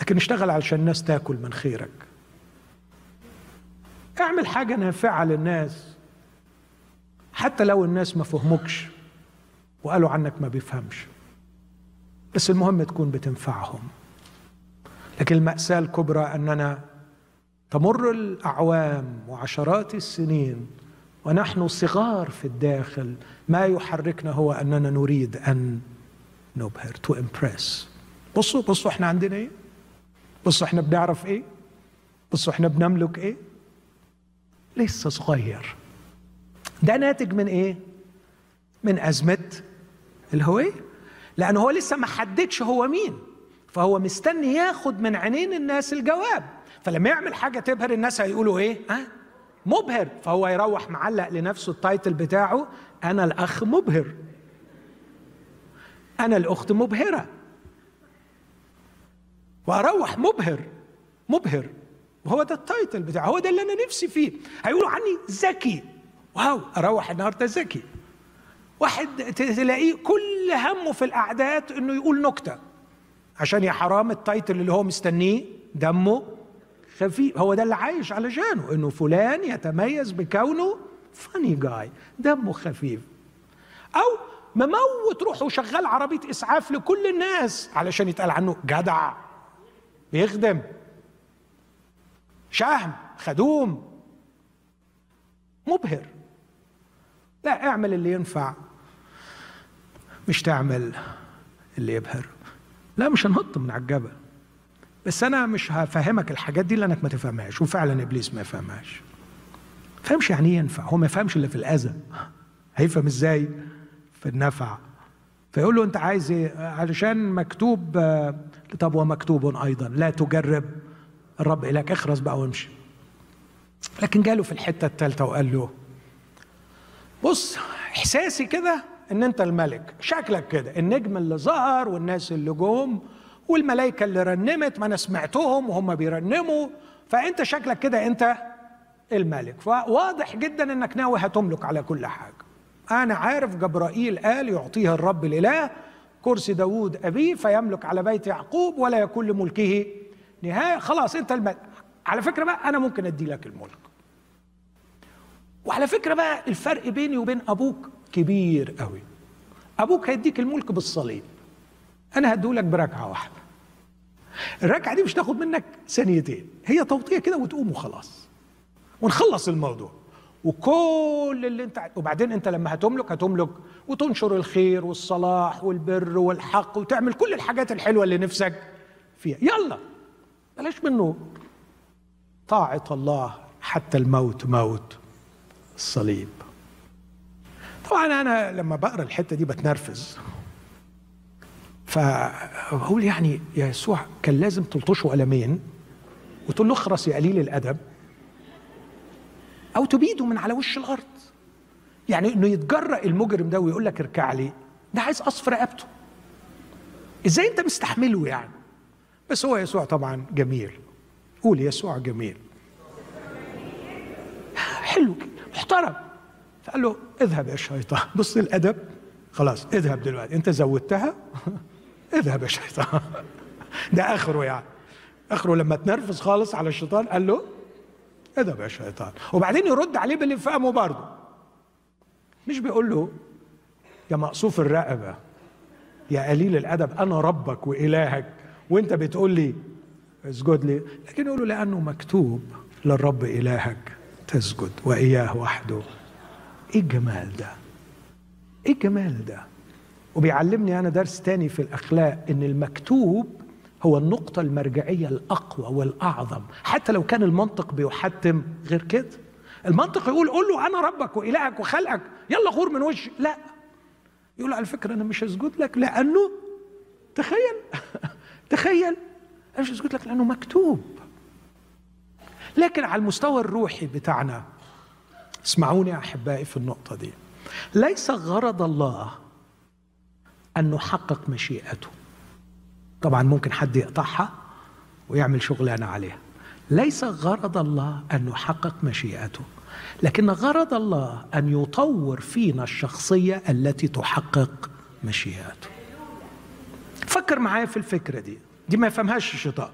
Speaker 1: لكن اشتغل علشان الناس تاكل من خيرك. اعمل حاجة نافعة للناس حتى لو الناس ما فهموكش وقالوا عنك ما بيفهمش. بس المهم تكون بتنفعهم. لكن المأساة الكبرى أننا تمر الأعوام وعشرات السنين ونحن صغار في الداخل. ما يحركنا هو أننا نريد أن نبهر to impress بصوا بصوا إحنا عندنا إيه؟ بصوا إحنا بنعرف إيه؟ بصوا إحنا بنملك إيه؟ لسه صغير. ده ناتج من إيه؟ من أزمة الهوية. لأنه هو لسه ما حددش هو مين. فهو مستني ياخد من عينين الناس الجواب. فلما يعمل حاجة تبهر الناس هيقولوا إيه؟ ها؟ مبهر. فهو يروح معلق لنفسه التايتل بتاعه أنا الأخ مبهر. أنا الأخت مبهرة. وأروح مبهر. مبهر. وهو ده ال title بتاعه. هو ده اللي أنا نفسي فيه. هيقولوا عني ذكي wow. أروح النهارده زكي واحد تلاقيه كل همه في القعدات إنه يقول نكتة. عشان يا حرام ال title اللي هو مستنيه دمه خفيف. هو ده اللي عايش علشانه إنه فلان يتميز بكونه funny جاي دمه خفيف. أو مموت روحه وشغال عربية إسعاف لكل الناس علشان يتقال عنه جدع. بيخدم. شهم خدوم. مبهر. لا اعمل اللي ينفع. مش تعمل اللي يبهر. لا مش هنهط من على الجبل. بس أنا مش هفهمك الحاجات دي لأنك ما تفهمهاش وفعلا إبليس ما يفهمهاش. فهمش يعني إيه ينفع؟ هو ما يفهمش إلا في الأذى. هيفهم إزاي؟ في النفع. فيقول له أنت عايز إيه؟ علشان مكتوب طب ومكتوب أيضا. لا تجرب الرب اليك اخرس بقى وامشي. لكن جاله في الحتة الثالثه وقال له بص إحساسي كده إن أنت الملك. شكلك كده. النجم اللي ظهر والناس اللي جم والملائكة اللي رنمت ما أنا سمعتهم وهم بيرنموا. فأنت شكلك كده أنت الملك. فواضح جدا أنك ناوي هتملك على كل حاجة. أنا عارف جبرائيل قال يعطيها الرب الإله كرسي داوود أبيه فيملك على بيت يعقوب ولا يكون لملكه نهاية. خلاص أنت الملك. على فكرة بقى أنا ممكن أدي لك الملك. وعلى فكرة بقى الفرق بيني وبين أبوك. كبير قوي. أبوك هيديك الملك بالصليب. أنا هديهولك بركعة واحدة. الركعة دي مش تاخد منك ثانيتين. هي توطية كده وتقوم وخلاص. ونخلص الموضوع. وكل اللي انت وبعدين انت لما هتملك هتملك. وتنشر الخير والصلاح والبر والحق وتعمل كل الحاجات الحلوة اللي نفسك فيها. يلا. بلاش منه. طاعة الله حتى الموت موت الصليب. طبعا أنا لما بقرأ الحتة دي بتنرفز. فبقول يعني يا يسوع كان لازم تلطشه قلمين وتقول له اخرس يا قليل الأدب أو تبيده من على وش الأرض. يعني إنه يتجرأ المجرم ده ويقول لك اركع لي ده عايز قصف رقبته. إزاي أنت مستحمله يعني؟ بس هو يسوع طبعا جميل. قول يسوع جميل. حلو كده محترم. فقال له اذهب يا شيطان. بص الادب خلاص اذهب دلوقتي. انت زودتها اذهب يا شيطان. ده آخره يعني. آخره لما تنرفز خالص على الشيطان قال له اذهب يا شيطان. وبعدين يرد عليه باللي فهمه برضه مش بيقول له يا مقصوف الرقبة يا قليل الأدب أنا ربك وإلهك وانت بتقول لي اسجد لي لكن يقول له لأنه مكتوب للرب إلهك تسجد وإياه وحده إيه الجمال ده؟ إيه الجمال ده؟ وبيعلمني أنا درس تاني في الأخلاق إن المكتوب هو النقطة المرجعية الأقوى والأعظم. حتى لو كان المنطق بيحتم غير كده. المنطق يقول قول له أنا ربك وإلهك وخلقك. يلا غور من وشي. لا. يقول على فكرة أنا مش هسجد لك لأنه تخيل. تخيل. أنا مش هسجد لك لأنه مكتوب. لكن على المستوى الروحي بتاعنا اسمعوني يا أحبائي في النقطة دي. ليس غرض الله أن نحقق مشيئته. طبعا ممكن حد يقطعها ويعمل شغلانة عليها. ليس غرض الله أن نحقق مشيئته لكن غرض الله أن يطور فينا الشخصية التي تحقق مشيئته. فكر معايا في الفكرة دي. دي ما يفهمهاش الشيطان.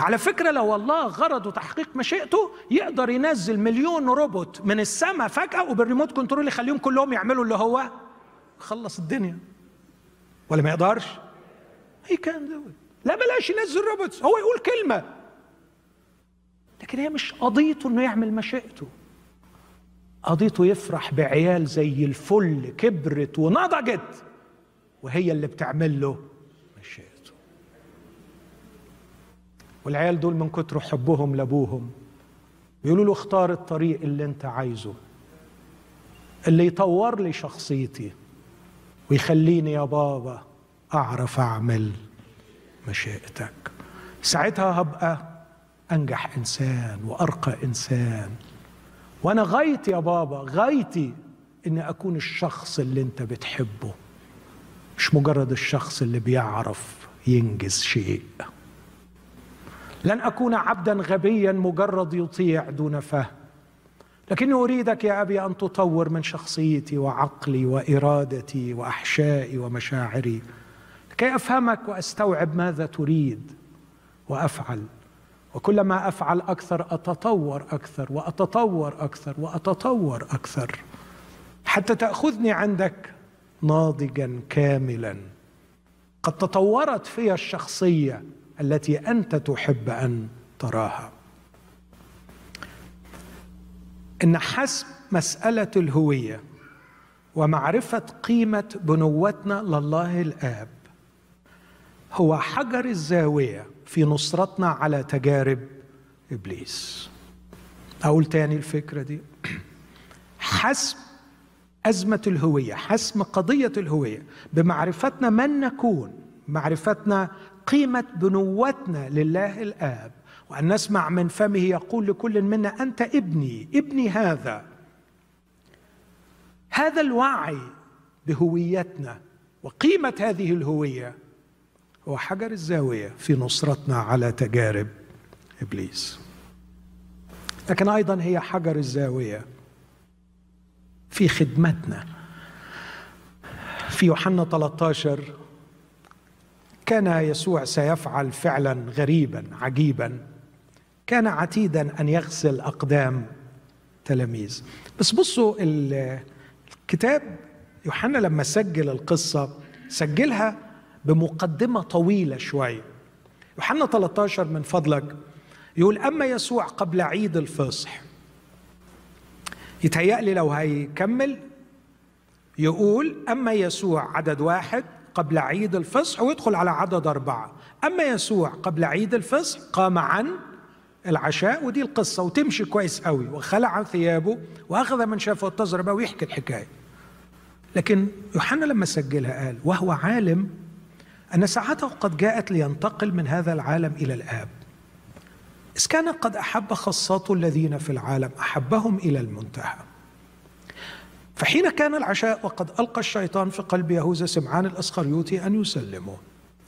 Speaker 1: على فكرة لو الله غرضه تحقيق مشيئته يقدر ينزل مليون روبوت من السماء فجأة وبال remote control يخليهم كلهم يعملوا اللي هو خلص الدنيا. ولا ما يقدرش؟ He can do it. لا بلاش ينزل robots هو يقول كلمة. لكن هي مش قضيته إنه يعمل مشيئته. قضيته يفرح بعيال زي الفل كبرت ونضجت وهي اللي بتعمل له مشيئته والعيال دول من كتر حبهم لابوهم. بيقولوا له اختار الطريق اللي انت عايزه اللي يطور لي شخصيتي ويخليني يا بابا أعرف أعمل مشيئتك. ساعتها هبقى أنجح إنسان وأرقى إنسان. وأنا غايتي يا بابا غايتي إني أكون الشخص اللي انت بتحبه مش مجرد الشخص اللي بيعرف ينجز شيء. لن أكون عبدا غبيا مجرد يطيع دون فهم. لكني أريدك يا أبي أن تطور من شخصيتي وعقلي وإرادتي وأحشائي ومشاعري كي أفهمك وأستوعب ماذا تريد وأفعل. وكلما أفعل أكثر أتطور أكثر وأتطور أكثر وأتطور أكثر حتى تأخذني عندك ناضجا كاملا. قد تطورت في الشخصية التي أنت تحب أن تراها. إن حسب مسألة الهوية ومعرفة قيمة بنوتنا لله الآب هو حجر الزاوية في نصرتنا على تجارب إبليس. أقول تاني الفكرة دي. حسب أزمة الهوية حسم قضية الهوية بمعرفتنا من نكون معرفتنا قيمة بنوتنا لله الآب. وأن نسمع من فمه يقول لكل منا أنت ابني ابني هذا. هذا الوعي بهويتنا. وقيمة هذه الهوية هو حجر الزاوية في نصرتنا على تجارب إبليس. لكن أيضا هي حجر الزاوية في خدمتنا. في يوحنا 13 كان يسوع سيفعل فعلا غريبا عجيبا. كان عتيدا أن يغسل أقدام تلاميذ. بس بصوا الكتاب يوحنا لما سجل القصة سجلها بمقدمة طويلة شوية يوحنا 13 من فضلك يقول أما يسوع قبل عيد الفصح يتهيألي لو هيكمل يقول أما يسوع عدد واحد قبل عيد الفصح ويدخل على عدد أربعة. أما يسوع قبل عيد الفصح قام عن العشاء ودي القصة وتمشي كويس قوي وخلع ثيابه وأخذ من شافه التزربة ويحكي الحكاية. لكن يوحنا لما سجلها قال وهو عالم أن ساعته قد جاءت لينتقل من هذا العالم إلى الآب. إذ كان قد أحب خاصاته الذين في العالم أحبهم إلى المنتهى. فحين كان العشاء وقد ألقى الشيطان في قلب يهوذا سمعان الأسخريوطي أن يسلمه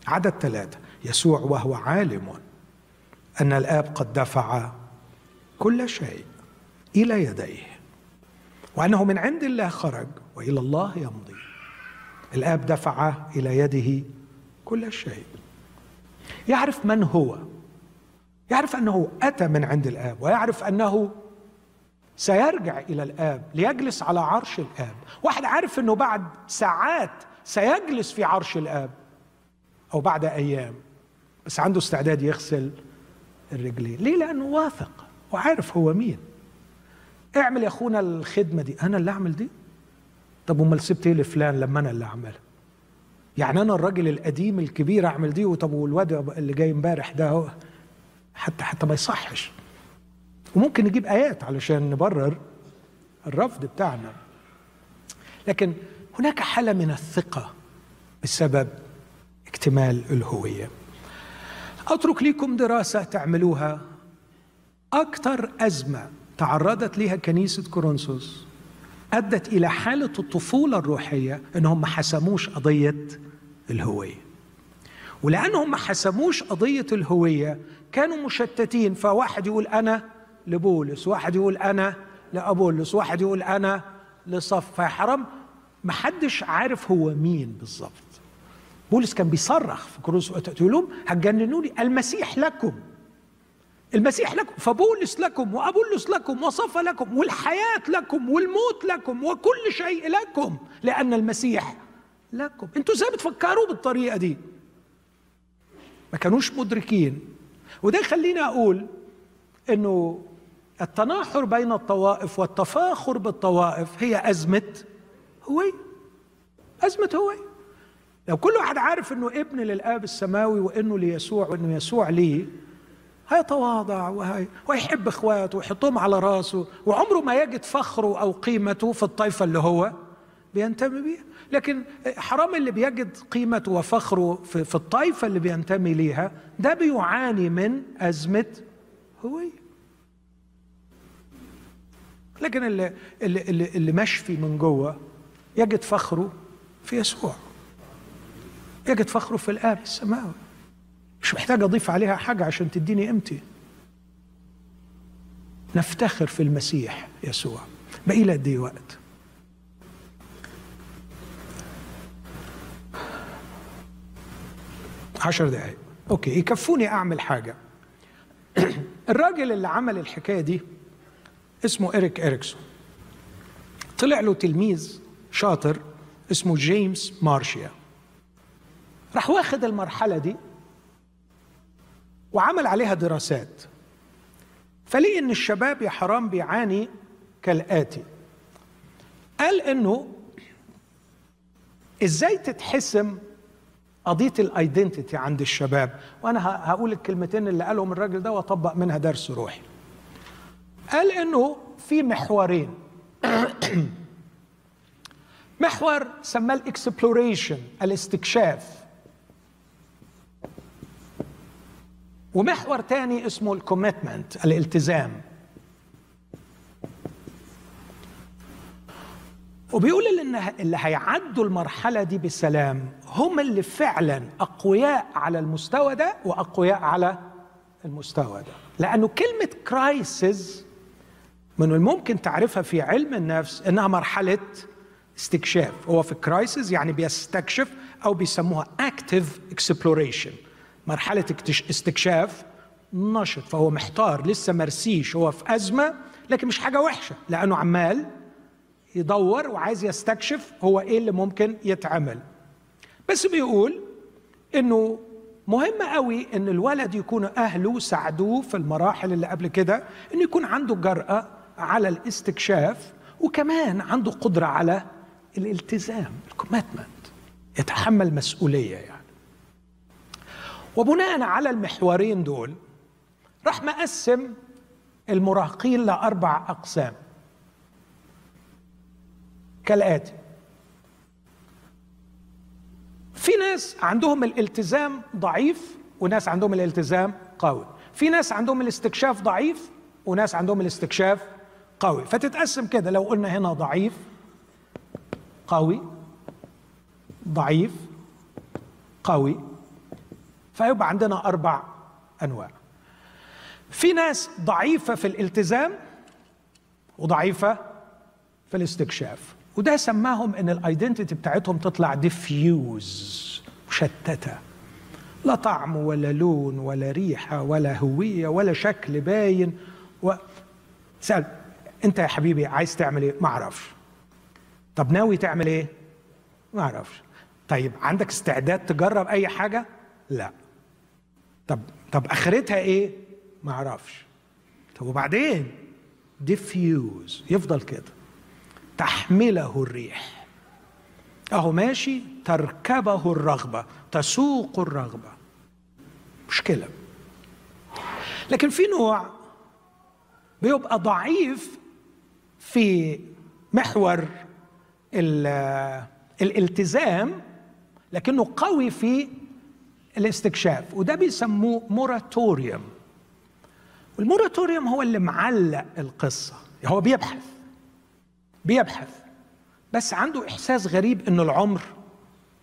Speaker 1: عدد ثلاثة يسوع وهو عالم. أن الآب قد دفع كل شيء إلى يديه. وأنه من عند الله خرج وإلى الله يمضي. الآب دفع إلى يده كل شيء. يعرف من هو. يعرف أنه أتى من عند الآب ويعرف أنه سيرجع إلى الآب ليجلس على عرش الآب. واحد عارف إنه بعد ساعات سيجلس في عرش الآب أو بعد أيام. بس عنده استعداد يغسل الرجلين. ليه؟ لأنه واثق وعارف هو مين. اعمل يا أخونا الخدمة دي. أنا اللي أعمل دي؟ طب أمال سبت إيه لفلان لما أنا اللي أعملها؟ يعني أنا الراجل القديم الكبير أعمل دي؟ وطب والواد اللي جاي امبارح ده حتى حتى ما يصحش. وممكن نجيب آيات علشان نبرر الرفض بتاعنا. لكن هناك حالة من الثقة بسبب اكتمال الهوية. أترك لكم دراسة تعملوها. أكثر أزمة تعرضت لها كنيسة كورنثوس أدت إلى حالة الطفولة الروحية إنهم ما حسموش قضية الهوية. ولأنهم ما حسموش قضية الهوية كانوا مشتتين فواحد يقول أنا لبولس واحد يقول أنا لأبولس واحد يقول أنا لصف فيا حرام ما حدش عارف هو مين بالظبط بولس كان بيصرخ في كروس تقول لهم هتجننوني. المسيح لكم. المسيح لكم فبولس لكم وأبولس لكم وصف لكم والحياة لكم والموت لكم وكل شيء لكم لأن المسيح لكم. أنتوا إزاي بتفكروا بالطريقة دي؟ ما كانوش مدركين. وده يخليني أقول إنه التناحر بين الطوائف والتفاخر بالطوائف هي أزمة هويه أزمة هويه لو كل واحد عارف إنه ابن للآب السماوي وإنه ليسوع وإنه يسوع ليه هيتواضع وهي ويحب إخواته ويحطهم على راسه وعمره ما يجد فخره أو قيمته في الطائفة اللي هو بينتمي بيها. لكن حرام اللي بيجد قيمته وفخره في, الطائفة اللي بينتمي ليها ده بيعاني من أزمة هوية لكن اللي, اللي, اللي, مشفي من جوه يجد فخره في يسوع. يجد فخره في الآب السماوي. مش محتاج أضيف عليها حاجة عشان تديني قيمتي. نفتخر في المسيح يسوع بقي لي قد وقت. عشر دقايق. أوكي يكفوني أعمل حاجة. الراجل اللي عمل الحكاية دي اسمه إريك إريكسون طلع له تلميذ شاطر اسمه جيمس مارشيا. راح واخد المرحلة دي وعمل عليها دراسات. فلقي إن الشباب يا حرام بيعاني كالآتي. قال إنه إزاي تتحسم قضية ال identity عند الشباب؟ وأنا هقول الكلمتين اللي قالهم الراجل ده وأطبق منها درس روحي. قال إنه في محورين. محور سماه ال exploration الاستكشاف. ومحور تاني اسمه ال commitment الالتزام. وبيقول اللي, هيعدوا المرحلة دي بسلام هم اللي فعلا أقوياء على المستوى ده وأقوياء على المستوى ده. لأنه كلمة crisis من الممكن تعرفها في علم النفس إنها مرحلة استكشاف. هو في crisis يعني بيستكشف أو بيسموها active exploration مرحلة استكشاف نشط فهو محتار لسه مرسيش هو في أزمة لكن مش حاجة وحشة لأنه عمال يدور وعايز يستكشف هو إيه اللي ممكن يتعمل. بس بيقول إنه مهم قوي إن الولد يكون أهله ساعدوه في المراحل اللي قبل كده إنه يكون عنده جرأة على الاستكشاف وكمان عنده قدرة على الالتزام الكوميتمنت يتحمل مسؤولية يعني. وبناء على المحورين دول راح مقسم المراهقين لأربع أقسام. كالآتي. في ناس عندهم الالتزام ضعيف وناس عندهم الالتزام قوي. في ناس عندهم الاستكشاف ضعيف وناس عندهم الاستكشاف قوي. فتتقسم كده. لو قلنا هنا ضعيف قوي ضعيف قوي فيبقى عندنا أربع أنواع. في ناس ضعيفة في الالتزام وضعيفة في الاستكشاف وده سماهم إن ال identity بتاعتهم تطلع diffuse مشتتة. لا طعم ولا لون ولا ريحة ولا هوية ولا شكل باين و... سأل انت يا حبيبي عايز تعمل إيه؟ ما أعرفش. طب ناوي تعمل إيه؟ ما أعرفش. طيب عندك استعداد تجرب اي حاجة؟ لا. طب طب اخرتها إيه؟ ما أعرفش. طب وبعدين؟ ديفيوز يفضل كده. تحمله الريح. اهو ماشي. تركبه الرغبة. تسوق الرغبة. مشكلة. لكن في نوع بيبقى ضعيف في محور الالتزام لكنه قوي في الاستكشاف وده بيسموه موراتوريوم والموراتوريوم هو اللي معلق القصة هو بيبحث بيبحث بس عنده إحساس غريب إنه العمر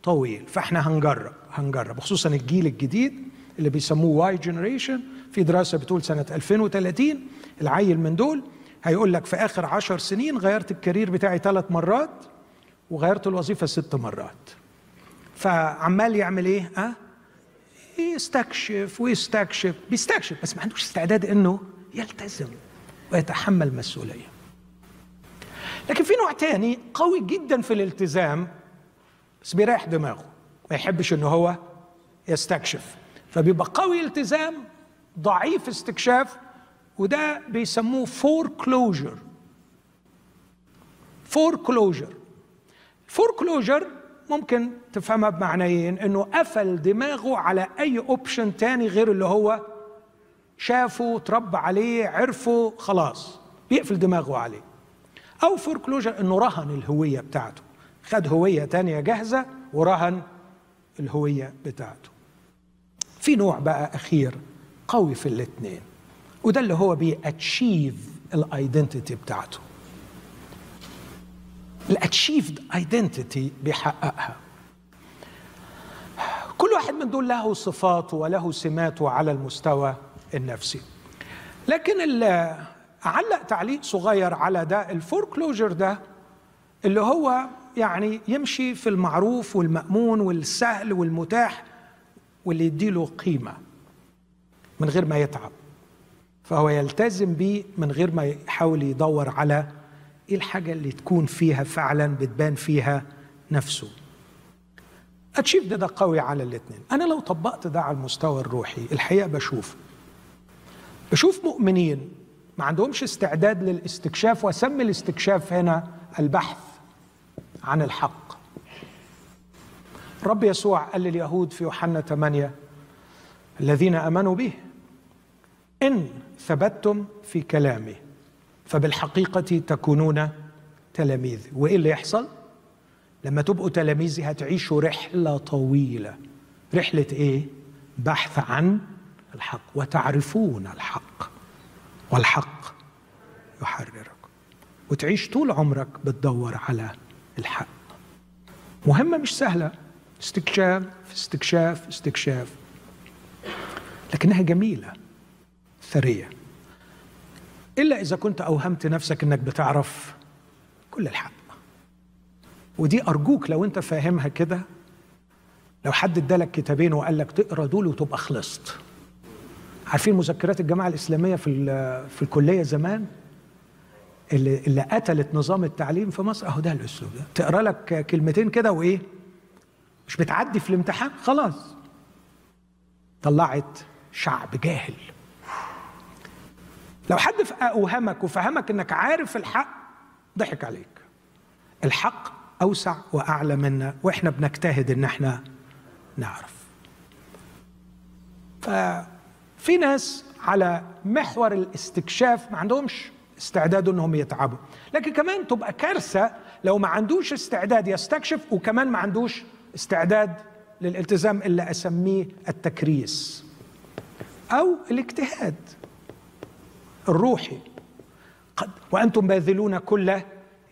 Speaker 1: طويل فإحنا هنجرب هنجرب خصوصا الجيل الجديد اللي بيسموه Y generation في دراسة بتقول سنة 2030 العيل من دول هيقول لك في آخر عشر سنين غيرت ال career بتاعي ثلاث مرات وغيرت الوظيفة ست مرات فعمال يعمل إيه؟ ها؟ أه؟ يستكشف ويستكشف بيستكشف بس ما عندوش استعداد إنه يلتزم ويتحمل مسؤولية لكن في نوع تاني قوي جدا في الالتزام بس بيريح دماغه ما يحبش ان هو يستكشف فبيبقى قوي التزام ضعيف استكشاف وده بيسموه foreclosure foreclosure foreclosure ممكن تفهمها بمعنيين إنه قفل دماغه على أي option تاني غير اللي هو شافه تربى عليه عرفه خلاص بيقفل دماغه عليه. أو foreclosure إنه رهن الهوية بتاعته. خد هوية تانية جاهزة ورهن الهوية بتاعته. في نوع بقى أخير قوي في الاثنين. وده اللي هو بي achieve ال identity بتاعته. ال achieved identity بيحققها. كل واحد من دول له صفاته وله سماته على المستوى النفسي. لكن اعلق تعليق صغير على ده الفوركلوجر ده اللي هو يعني يمشي في المعروف والمأمون والسهل والمتاح واللي يديله قيمة من غير ما يتعب. فهو يلتزم بيه من غير ما يحاول يدور على إيه الحاجة اللي تكون فيها فعلا بتبان فيها نفسه. أتشيف ده ده قوي على الاثنين أنا لو طبقت ده على المستوى الروحي الحقيقة بشوف. بشوف مؤمنين ما عندهمش استعداد للاستكشاف وسمي الاستكشاف هنا البحث عن الحق. رب يسوع قال لليهود في يوحنا 8 الذين آمنوا به إن ثبتتم في كلامي فبالحقيقة تكونون تلاميذي وإيه اللي يحصل؟ لما تبقوا تلاميذي هتعيشوا رحلة طويلة. رحلة إيه؟ بحث عن الحق وتعرفون الحق والحق يحررك وتعيش طول عمرك بتدور على الحق. مهمة مش سهلة. استكشاف استكشاف استكشاف. لكنها جميلة. ثرية. إلا إذا كنت أوهمت نفسك إنك بتعرف كل الحق ودي أرجوك لو أنت فاهمها كده لو حد ادالك كتابين وقال لك تقرأ دول وتبقى خلصت. عارفين مذكرات الجماعة الإسلامية في في الكلية زمان؟ اللي اللي قتلت نظام التعليم في مصر؟ أهو ده الأسلوب ده. تقرأ لك كلمتين كده وإيه؟ مش بتعدي في الامتحان؟ خلاص. طلعت شعب جاهل. لو حد أوهمك وفهمك إنك عارف الحق ضحك عليك. الحق أوسع وأعلى منا وإحنا بنجتهد إن إحنا نعرف. ففي ناس على محور الاستكشاف ما عندهمش استعداد إنهم يتعبوا. لكن كمان تبقى كارثة لو ما عندوش استعداد يستكشف وكمان ما عندوش استعداد للالتزام اللي أسميه التكريس أو الاجتهاد. الروحي. قد وأنتم باذلون كل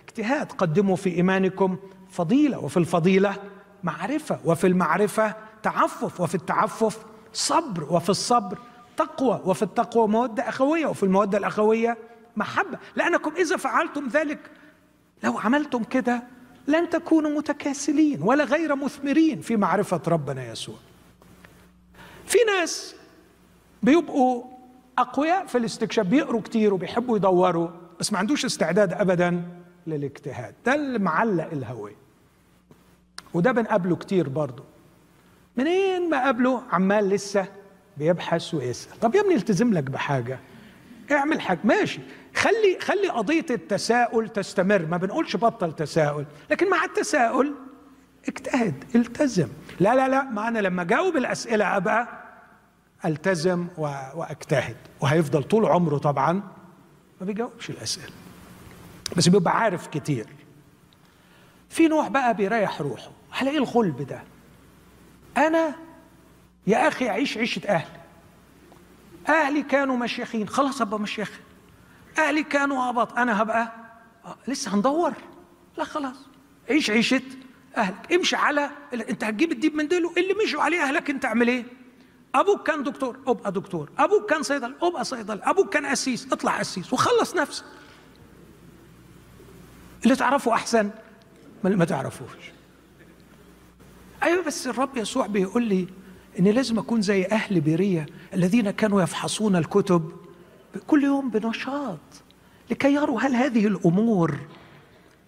Speaker 1: اجتهاد. قدموا في إيمانكم فضيلة وفي الفضيلة معرفة وفي المعرفة تعفف وفي التعفف صبر وفي الصبر تقوى وفي التقوى مودة أخوية وفي المودة الأخوية محبة. لأنكم إذا فعلتم ذلك لو عملتم كده لن تكونوا متكاسلين ولا غير مثمرين في معرفة ربنا يسوع. في ناس بيبقوا أقوياء في الاستكشاف بيقروا كتير وبيحبوا يدوروا بس ما عندوش استعداد ابدا للاجتهاد. ده اللي معلق الهويه وده بنقابله كتير برضه. منين ما قابله عمال لسه بيبحث ويسأل. طب يا ابني التزم لك بحاجة. اعمل حاجة. ماشي. خلي خلي قضية التساؤل تستمر. ما بنقولش بطل تساؤل. لكن مع التساؤل اجتهد التزم. لا لا لا. ما أنا لما أجاوب الأسئلة أبقى ألتزم وأجتهد. وهيفضل طول عمره طبعا ما بيجاوبش الأسئلة. بس بيبقى عارف كتير. في نوع بقى بيريح روحه. على إيه الغلب ده؟ أنا يا أخي أعيش عيشة أهلي. أهلي كانوا مشيخين. خلاص أبقى مشيخ. أهلي كانوا أباط. أنا هبقى آه، لسه هندور. لا خلاص. عيش عيشة أهلك. امشي على أنت هتجيب الديب من ديله. اللي مشوا عليه أهلك أنت أعمل إيه؟ أبوك كان دكتور أبقى دكتور. أبوك كان صيدل أبقى صيدل. أبوك كان قسيس اطلع قسيس وخلص نفسك. اللي تعرفه أحسن ما تعرفوش. أيوه بس الرب يسوع بيقول لي إن لازم أكون زي أهل بيرية الذين كانوا يفحصون الكتب كل يوم بنشاط لكي يروا هل هذه الأمور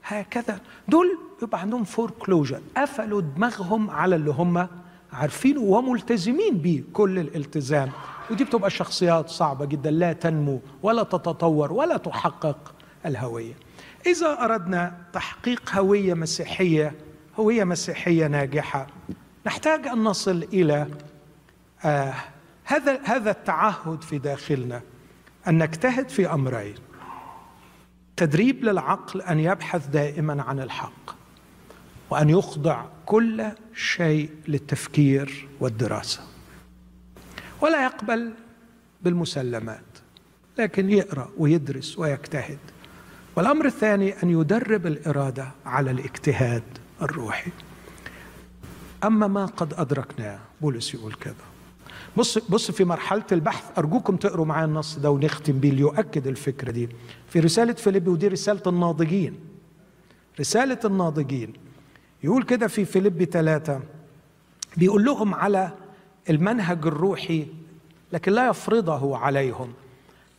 Speaker 1: هكذا. دول يبقى عندهم foreclosure قفلوا دماغهم على اللي هم عارفينه وملتزمين بيه كل الالتزام. ودي بتبقى شخصيات صعبة جدا لا تنمو ولا تتطور ولا تحقق الهوية. إذا أردنا تحقيق هوية مسيحية هوية مسيحية ناجحة نحتاج أن نصل إلى آه هذا هذا التعهد في داخلنا أن نجتهد في أمرين تدريب للعقل أن يبحث دائما عن الحق وأن يخضع كل شيء للتفكير والدراسة. ولا يقبل بالمسلمات لكن يقرأ ويدرس ويجتهد. والأمر الثاني أن يدرب الإرادة على الاجتهاد الروحي. أما ما قد أدركناه بولس يقول كذا. بص بص في مرحلة البحث أرجوكم تقروا معايا النص ده ونختم بيه ليؤكد الفكرة دي. في رسالة فيليبي ودي رسالة الناضجين. رسالة الناضجين يقول كده في فيليبي ثلاثة بيقول لهم على المنهج الروحي لكن لا يفرضه عليهم.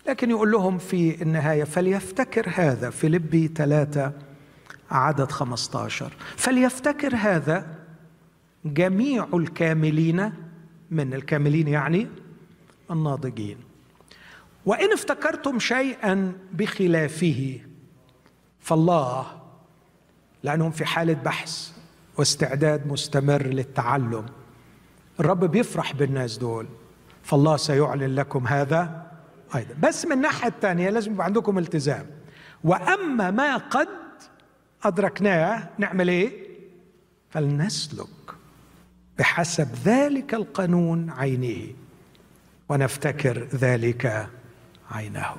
Speaker 1: لكن يقول لهم في النهاية فليفتكر هذا. فيليبي ثلاثة عدد 15 فليفتكر هذا جميع الكاملين من الكاملين يعني الناضجين. وإن افتكرتم شيئا بخلافه فالله لأنهم في حالة بحث واستعداد مستمر للتعلم. الرب بيفرح بالناس دول. فالله سيعلن لكم هذا أيضا. بس من الناحيه الثانية لازم يبقى عندكم التزام. وأما ما قد أدركناه نعمل إيه؟ فلنسلك بحسب ذلك القانون عينه ونفتكر ذلك عينه.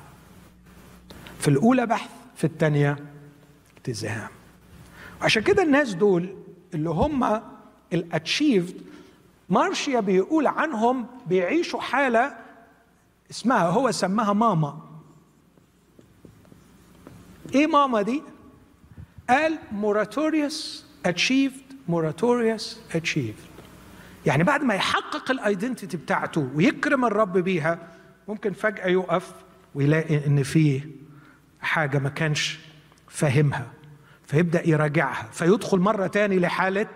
Speaker 1: في الأولى بحث في الثانية التزام. عشان كده الناس دول اللي هم الاتشيفد مارشيا بيقول عنهم بيعيشوا حالة اسمها هو سماها MAMA. إيه MAMA دي؟ قال moratorium achieved moratorium achieved يعني بعد ما يحقق ال identity بتاعته ويكرم الرب بيها ممكن فجأة يقف ويلاقي إن فيه حاجة ما كانش فاهمها. فيبدأ يراجعها. فيدخل مرة تاني لحالة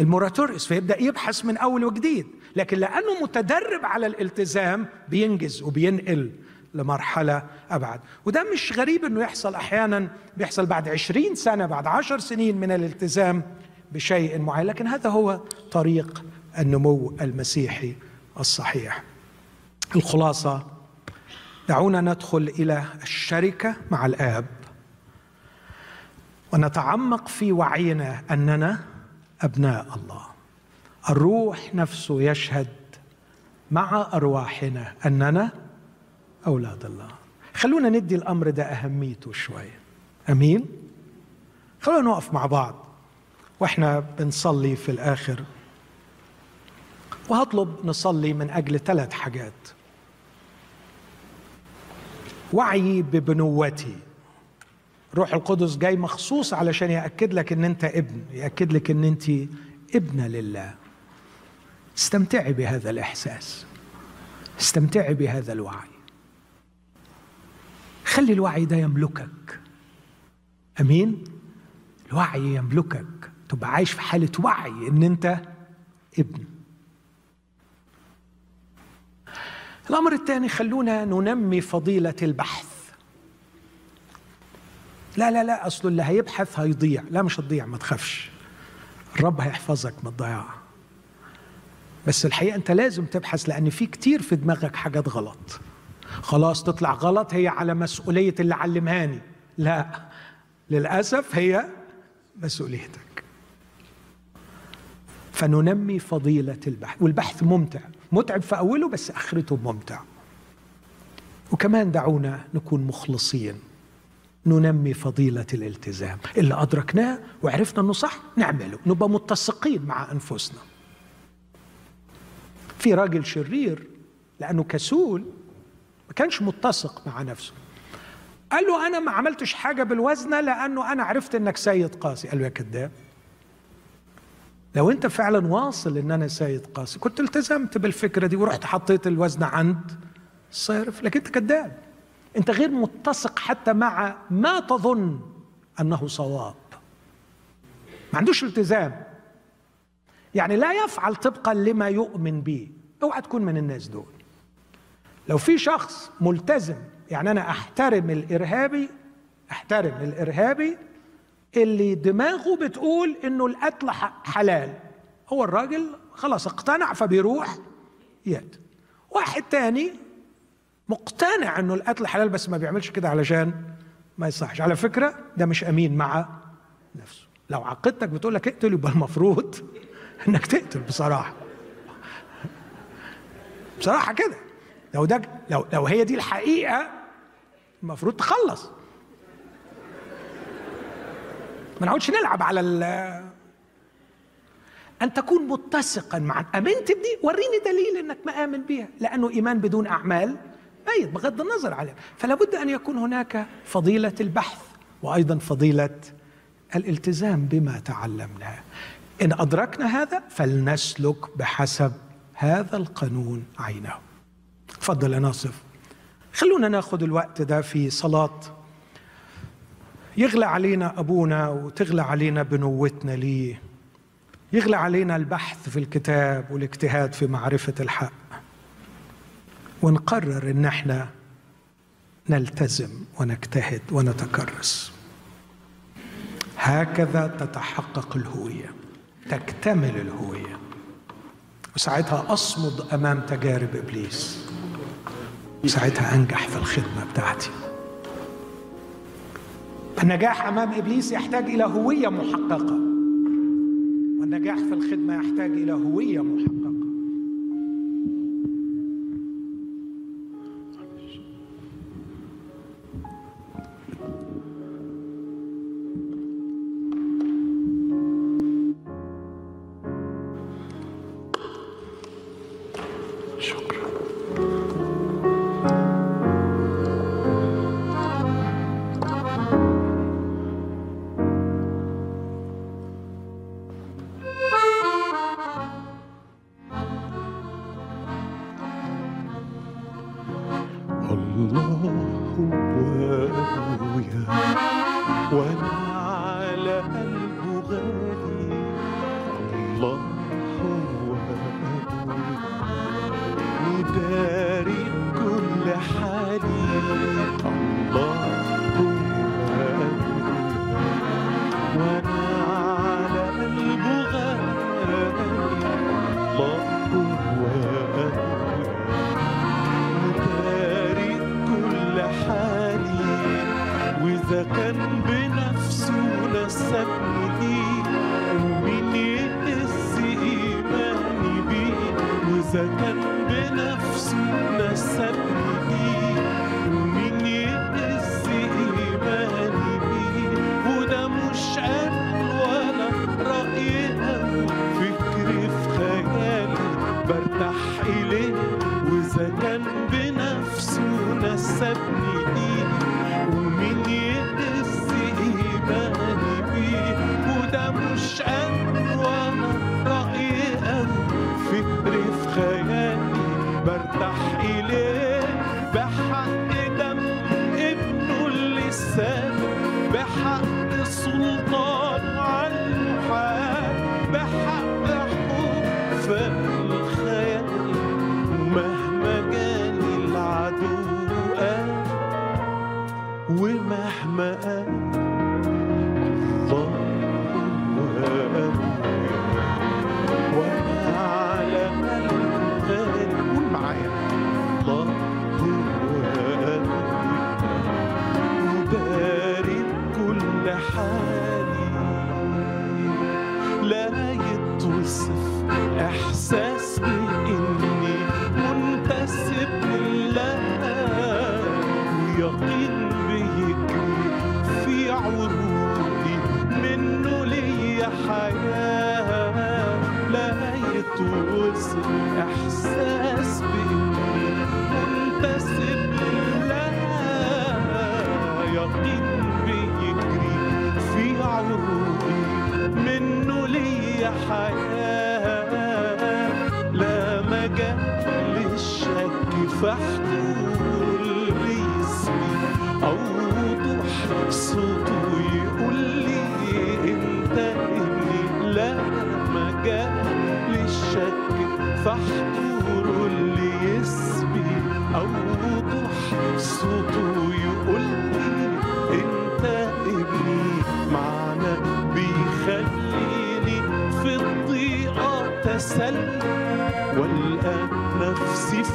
Speaker 1: ال moratorium فيبدأ يبحث من أول وجديد. لكن لأنه متدرب على الالتزام بينجز وبينقل لمرحلة أبعد. وده مش غريب أنه يحصل أحيانا بيحصل بعد عشرين سنة بعد عشر سنين من الالتزام بشيء معين. لكن هذا هو طريق النمو المسيحي الصحيح. الخلاصة دعونا ندخل إلى الشركة مع الآب. ونتعمق في وعينا أننا أبناء الله. الروح نفسه يشهد مع أرواحنا أننا أولاد الله. خلونا ندي الأمر ده أهميته شوية أمين؟ خلونا نقف مع بعض وإحنا بنصلي في الآخر. وهطلب نصلي من أجل ثلاث حاجات. وعي ببنوتي. روح القدس جاي مخصوص علشان يأكد لك إن أنت ابن يأكد لك إن أنت ابنة لله. استمتعي بهذا الإحساس. استمتعي بهذا الوعي. خلي الوعي ده يملكك. أمين؟ الوعي يملكك. تبقى عايش في حالة وعي إن أنت ابن. الأمر الثاني خلونا ننمي فضيلة البحث. لا لا لا أصل اللي هيبحث هيضيع. لا مش هتضيع ما تخافش. الرب هيحفظك من الضياع. بس الحقيقة أنت لازم تبحث لأن في كتير في دماغك حاجات غلط. خلاص تطلع غلط هي على مسؤولية اللي علمهاني. لا للأسف هي مسؤوليتك. فننمي فضيلة البحث. والبحث ممتع. متعب في أوله بس آخرته ممتع. وكمان دعونا نكون مخلصين. ننمي فضيلة الالتزام. اللي أدركناه وعرفنا أنه صح نعمله. نبقى متسقين مع أنفسنا. في راجل شرير لأنه كسول ما كانش متسق مع نفسه. قال له أنا ما عملتش حاجة بالوزنة لأنه أنا عرفت أنك سيد قاسي. قال له يا كذاب لو أنت فعلا واصل أن أنا سيد قاسي كنت التزمت بالفكرة دي ورحت حطيت الوزنة عند الصارف لكن أنت كذاب. أنت غير متسق حتى مع ما تظن أنه صواب. ما عندوش التزام. يعني لا يفعل طبقا لما يؤمن به. اوعى تكون من الناس دول. لو في شخص ملتزم يعني أنا أحترم الإرهابي أحترم الإرهابي اللي دماغه بتقول إنه القتل حلال. هو الراجل خلاص اقتنع فبيروح يد واحد تاني مقتنع إنه القتل حلال بس ما بيعملش كده علشان ما يصحش. على فكرة ده مش أمين مع نفسه. لو عقيدتك بتقول لك اقتل يبقى المفروض إنك تقتل بصراحة. بصراحة كده. لو ده لو لو هي دي الحقيقة المفروض تخلص. ما نقعدش نلعب على ال أن تكون متسقا مع أمنت بدي وريني دليل أنك ما آمن بها لأنه إيمان بدون أعمال. ميت بغض النظر عليه. فلا بد أن يكون هناك فضيلة البحث وأيضا فضيلة الالتزام بما تعلمناه إن أدركنا هذا فلنسلك بحسب هذا القانون عينه. تفضل يا ناصف. خلونا ناخذ الوقت ده في صلاة. يغلى علينا أبونا وتغلى علينا بنوتنا ليه؟ يغلى علينا البحث في الكتاب والاجتهاد في معرفة الحق. ونقرر إن إحنا نلتزم ونجتهد ونتكرس. هكذا تتحقق الهوية تكتمل الهوية. وساعتها أصمد أمام تجارب إبليس. وساعتها أنجح في الخدمة بتاعتي. النجاح أمام إبليس يحتاج إلى هوية محققة. والنجاح في الخدمة يحتاج إلى هوية محققة.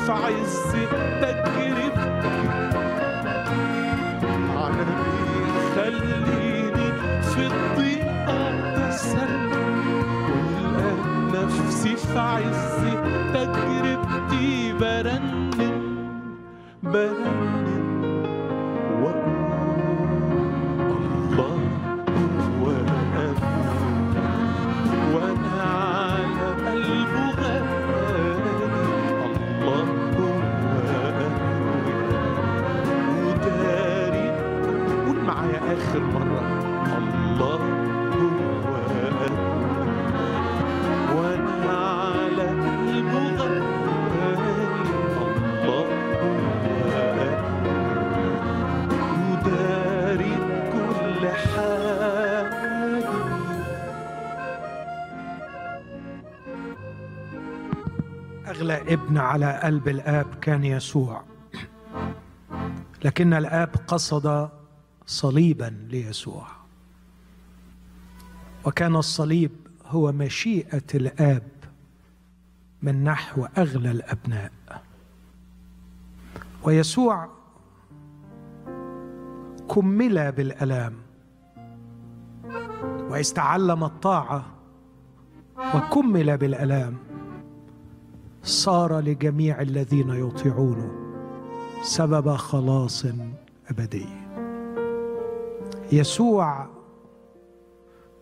Speaker 2: اغلى ابن على قلب الآب كان يسوع. لكن الآب قصد صليبا ليسوع. وكان الصليب هو مشيئة الآب من نحو أغلى الأبناء. ويسوع كمل بالألام واذ تعلم الطاعة وكمل بالألام. صار لجميع الذين يطيعونه سبب خلاص أبدي. يسوع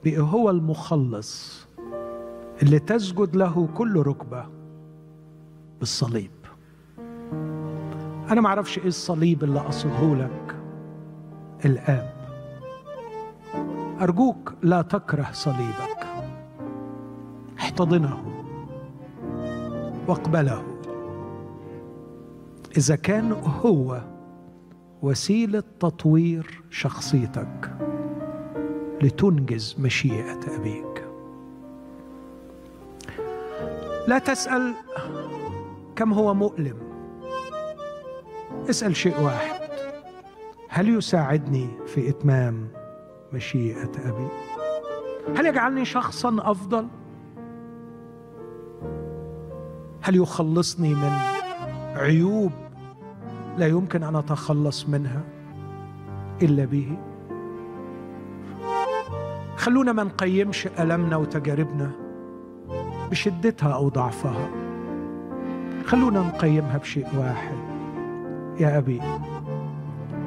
Speaker 2: هو المخلص اللي تسجد له كل ركبة بالصليب. أنا ما أعرفش إيه الصليب اللي قصده لك الاب أرجوك لا تكره صليبك. احتضنه. واقبله إذا كان هو
Speaker 1: وسيلة تطوير شخصيتك لتنجز مشيئة أبيك. لا تسأل كم هو مؤلم. اسأل شيء واحد. هل يساعدني في إتمام مشيئة أبي؟ هل يجعلني شخصا أفضل؟ هل يخلصني من عيوب لا يمكن أن أتخلص منها إلا به؟ خلونا ما نقيمش ألمنا وتجاربنا بشدتها أو ضعفها. خلونا نقيمها بشيء واحد. يا أبي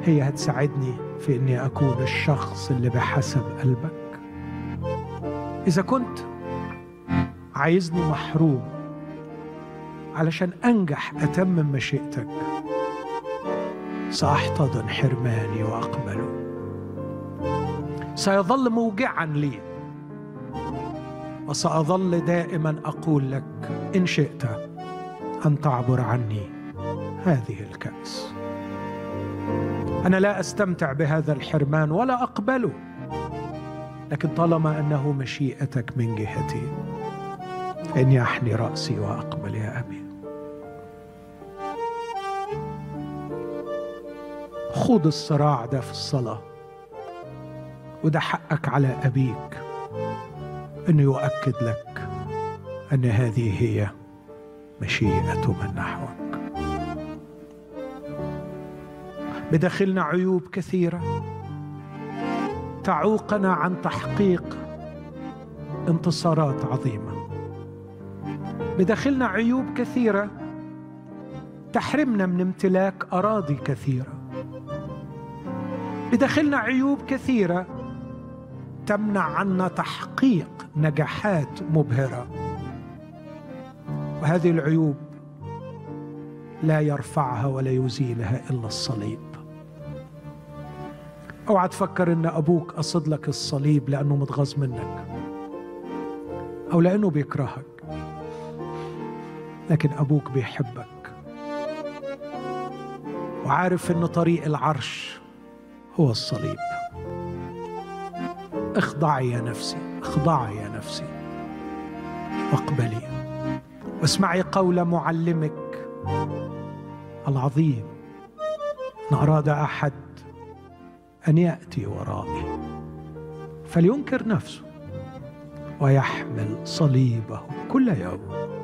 Speaker 1: هي هتساعدني في إني أكون الشخص اللي بحسب قلبك. إذا كنت عايزني محروم علشان أنجح اتمم مشيئتك. سأحتضن حرماني وأقبله. سيظل موجعا لي. وسأظل دائما أقول لك إن شئت أن تعبر عني هذه الكأس. أنا لا أستمتع بهذا الحرمان ولا أقبله. لكن طالما أنه مشيئتك من جهتي اني احني رأسي وأقبل يا أبي. خوض الصراع ده في الصلاة وده حقك على أبيك انه يؤكد لك إن هذه هي مشيئة من نحوك. بداخلنا عيوب كثيرة. تعوقنا عن تحقيق انتصارات عظيمة. بداخلنا عيوب كثيرة. تحرمنا من امتلاك أراضي كثيرة. بداخلنا عيوب كثيرة تمنع عنا تحقيق نجاحات مبهرة. وهذه العيوب لا يرفعها ولا يزيلها إلا الصليب. أوعى تفكر إن أبوك قصد لك الصليب لأنه متغاظ منك أو لأنه بيكرهك لكن أبوك بيحبك. وعارف إن طريق العرش هو الصليب. اخضعي يا نفسي اخضعي يا نفسي. واقبلي واسمعي قول معلمك. العظيم إن أراد أحد أن يأتي ورائي. فلينكر نفسه ويحمل صليبه كل يوم.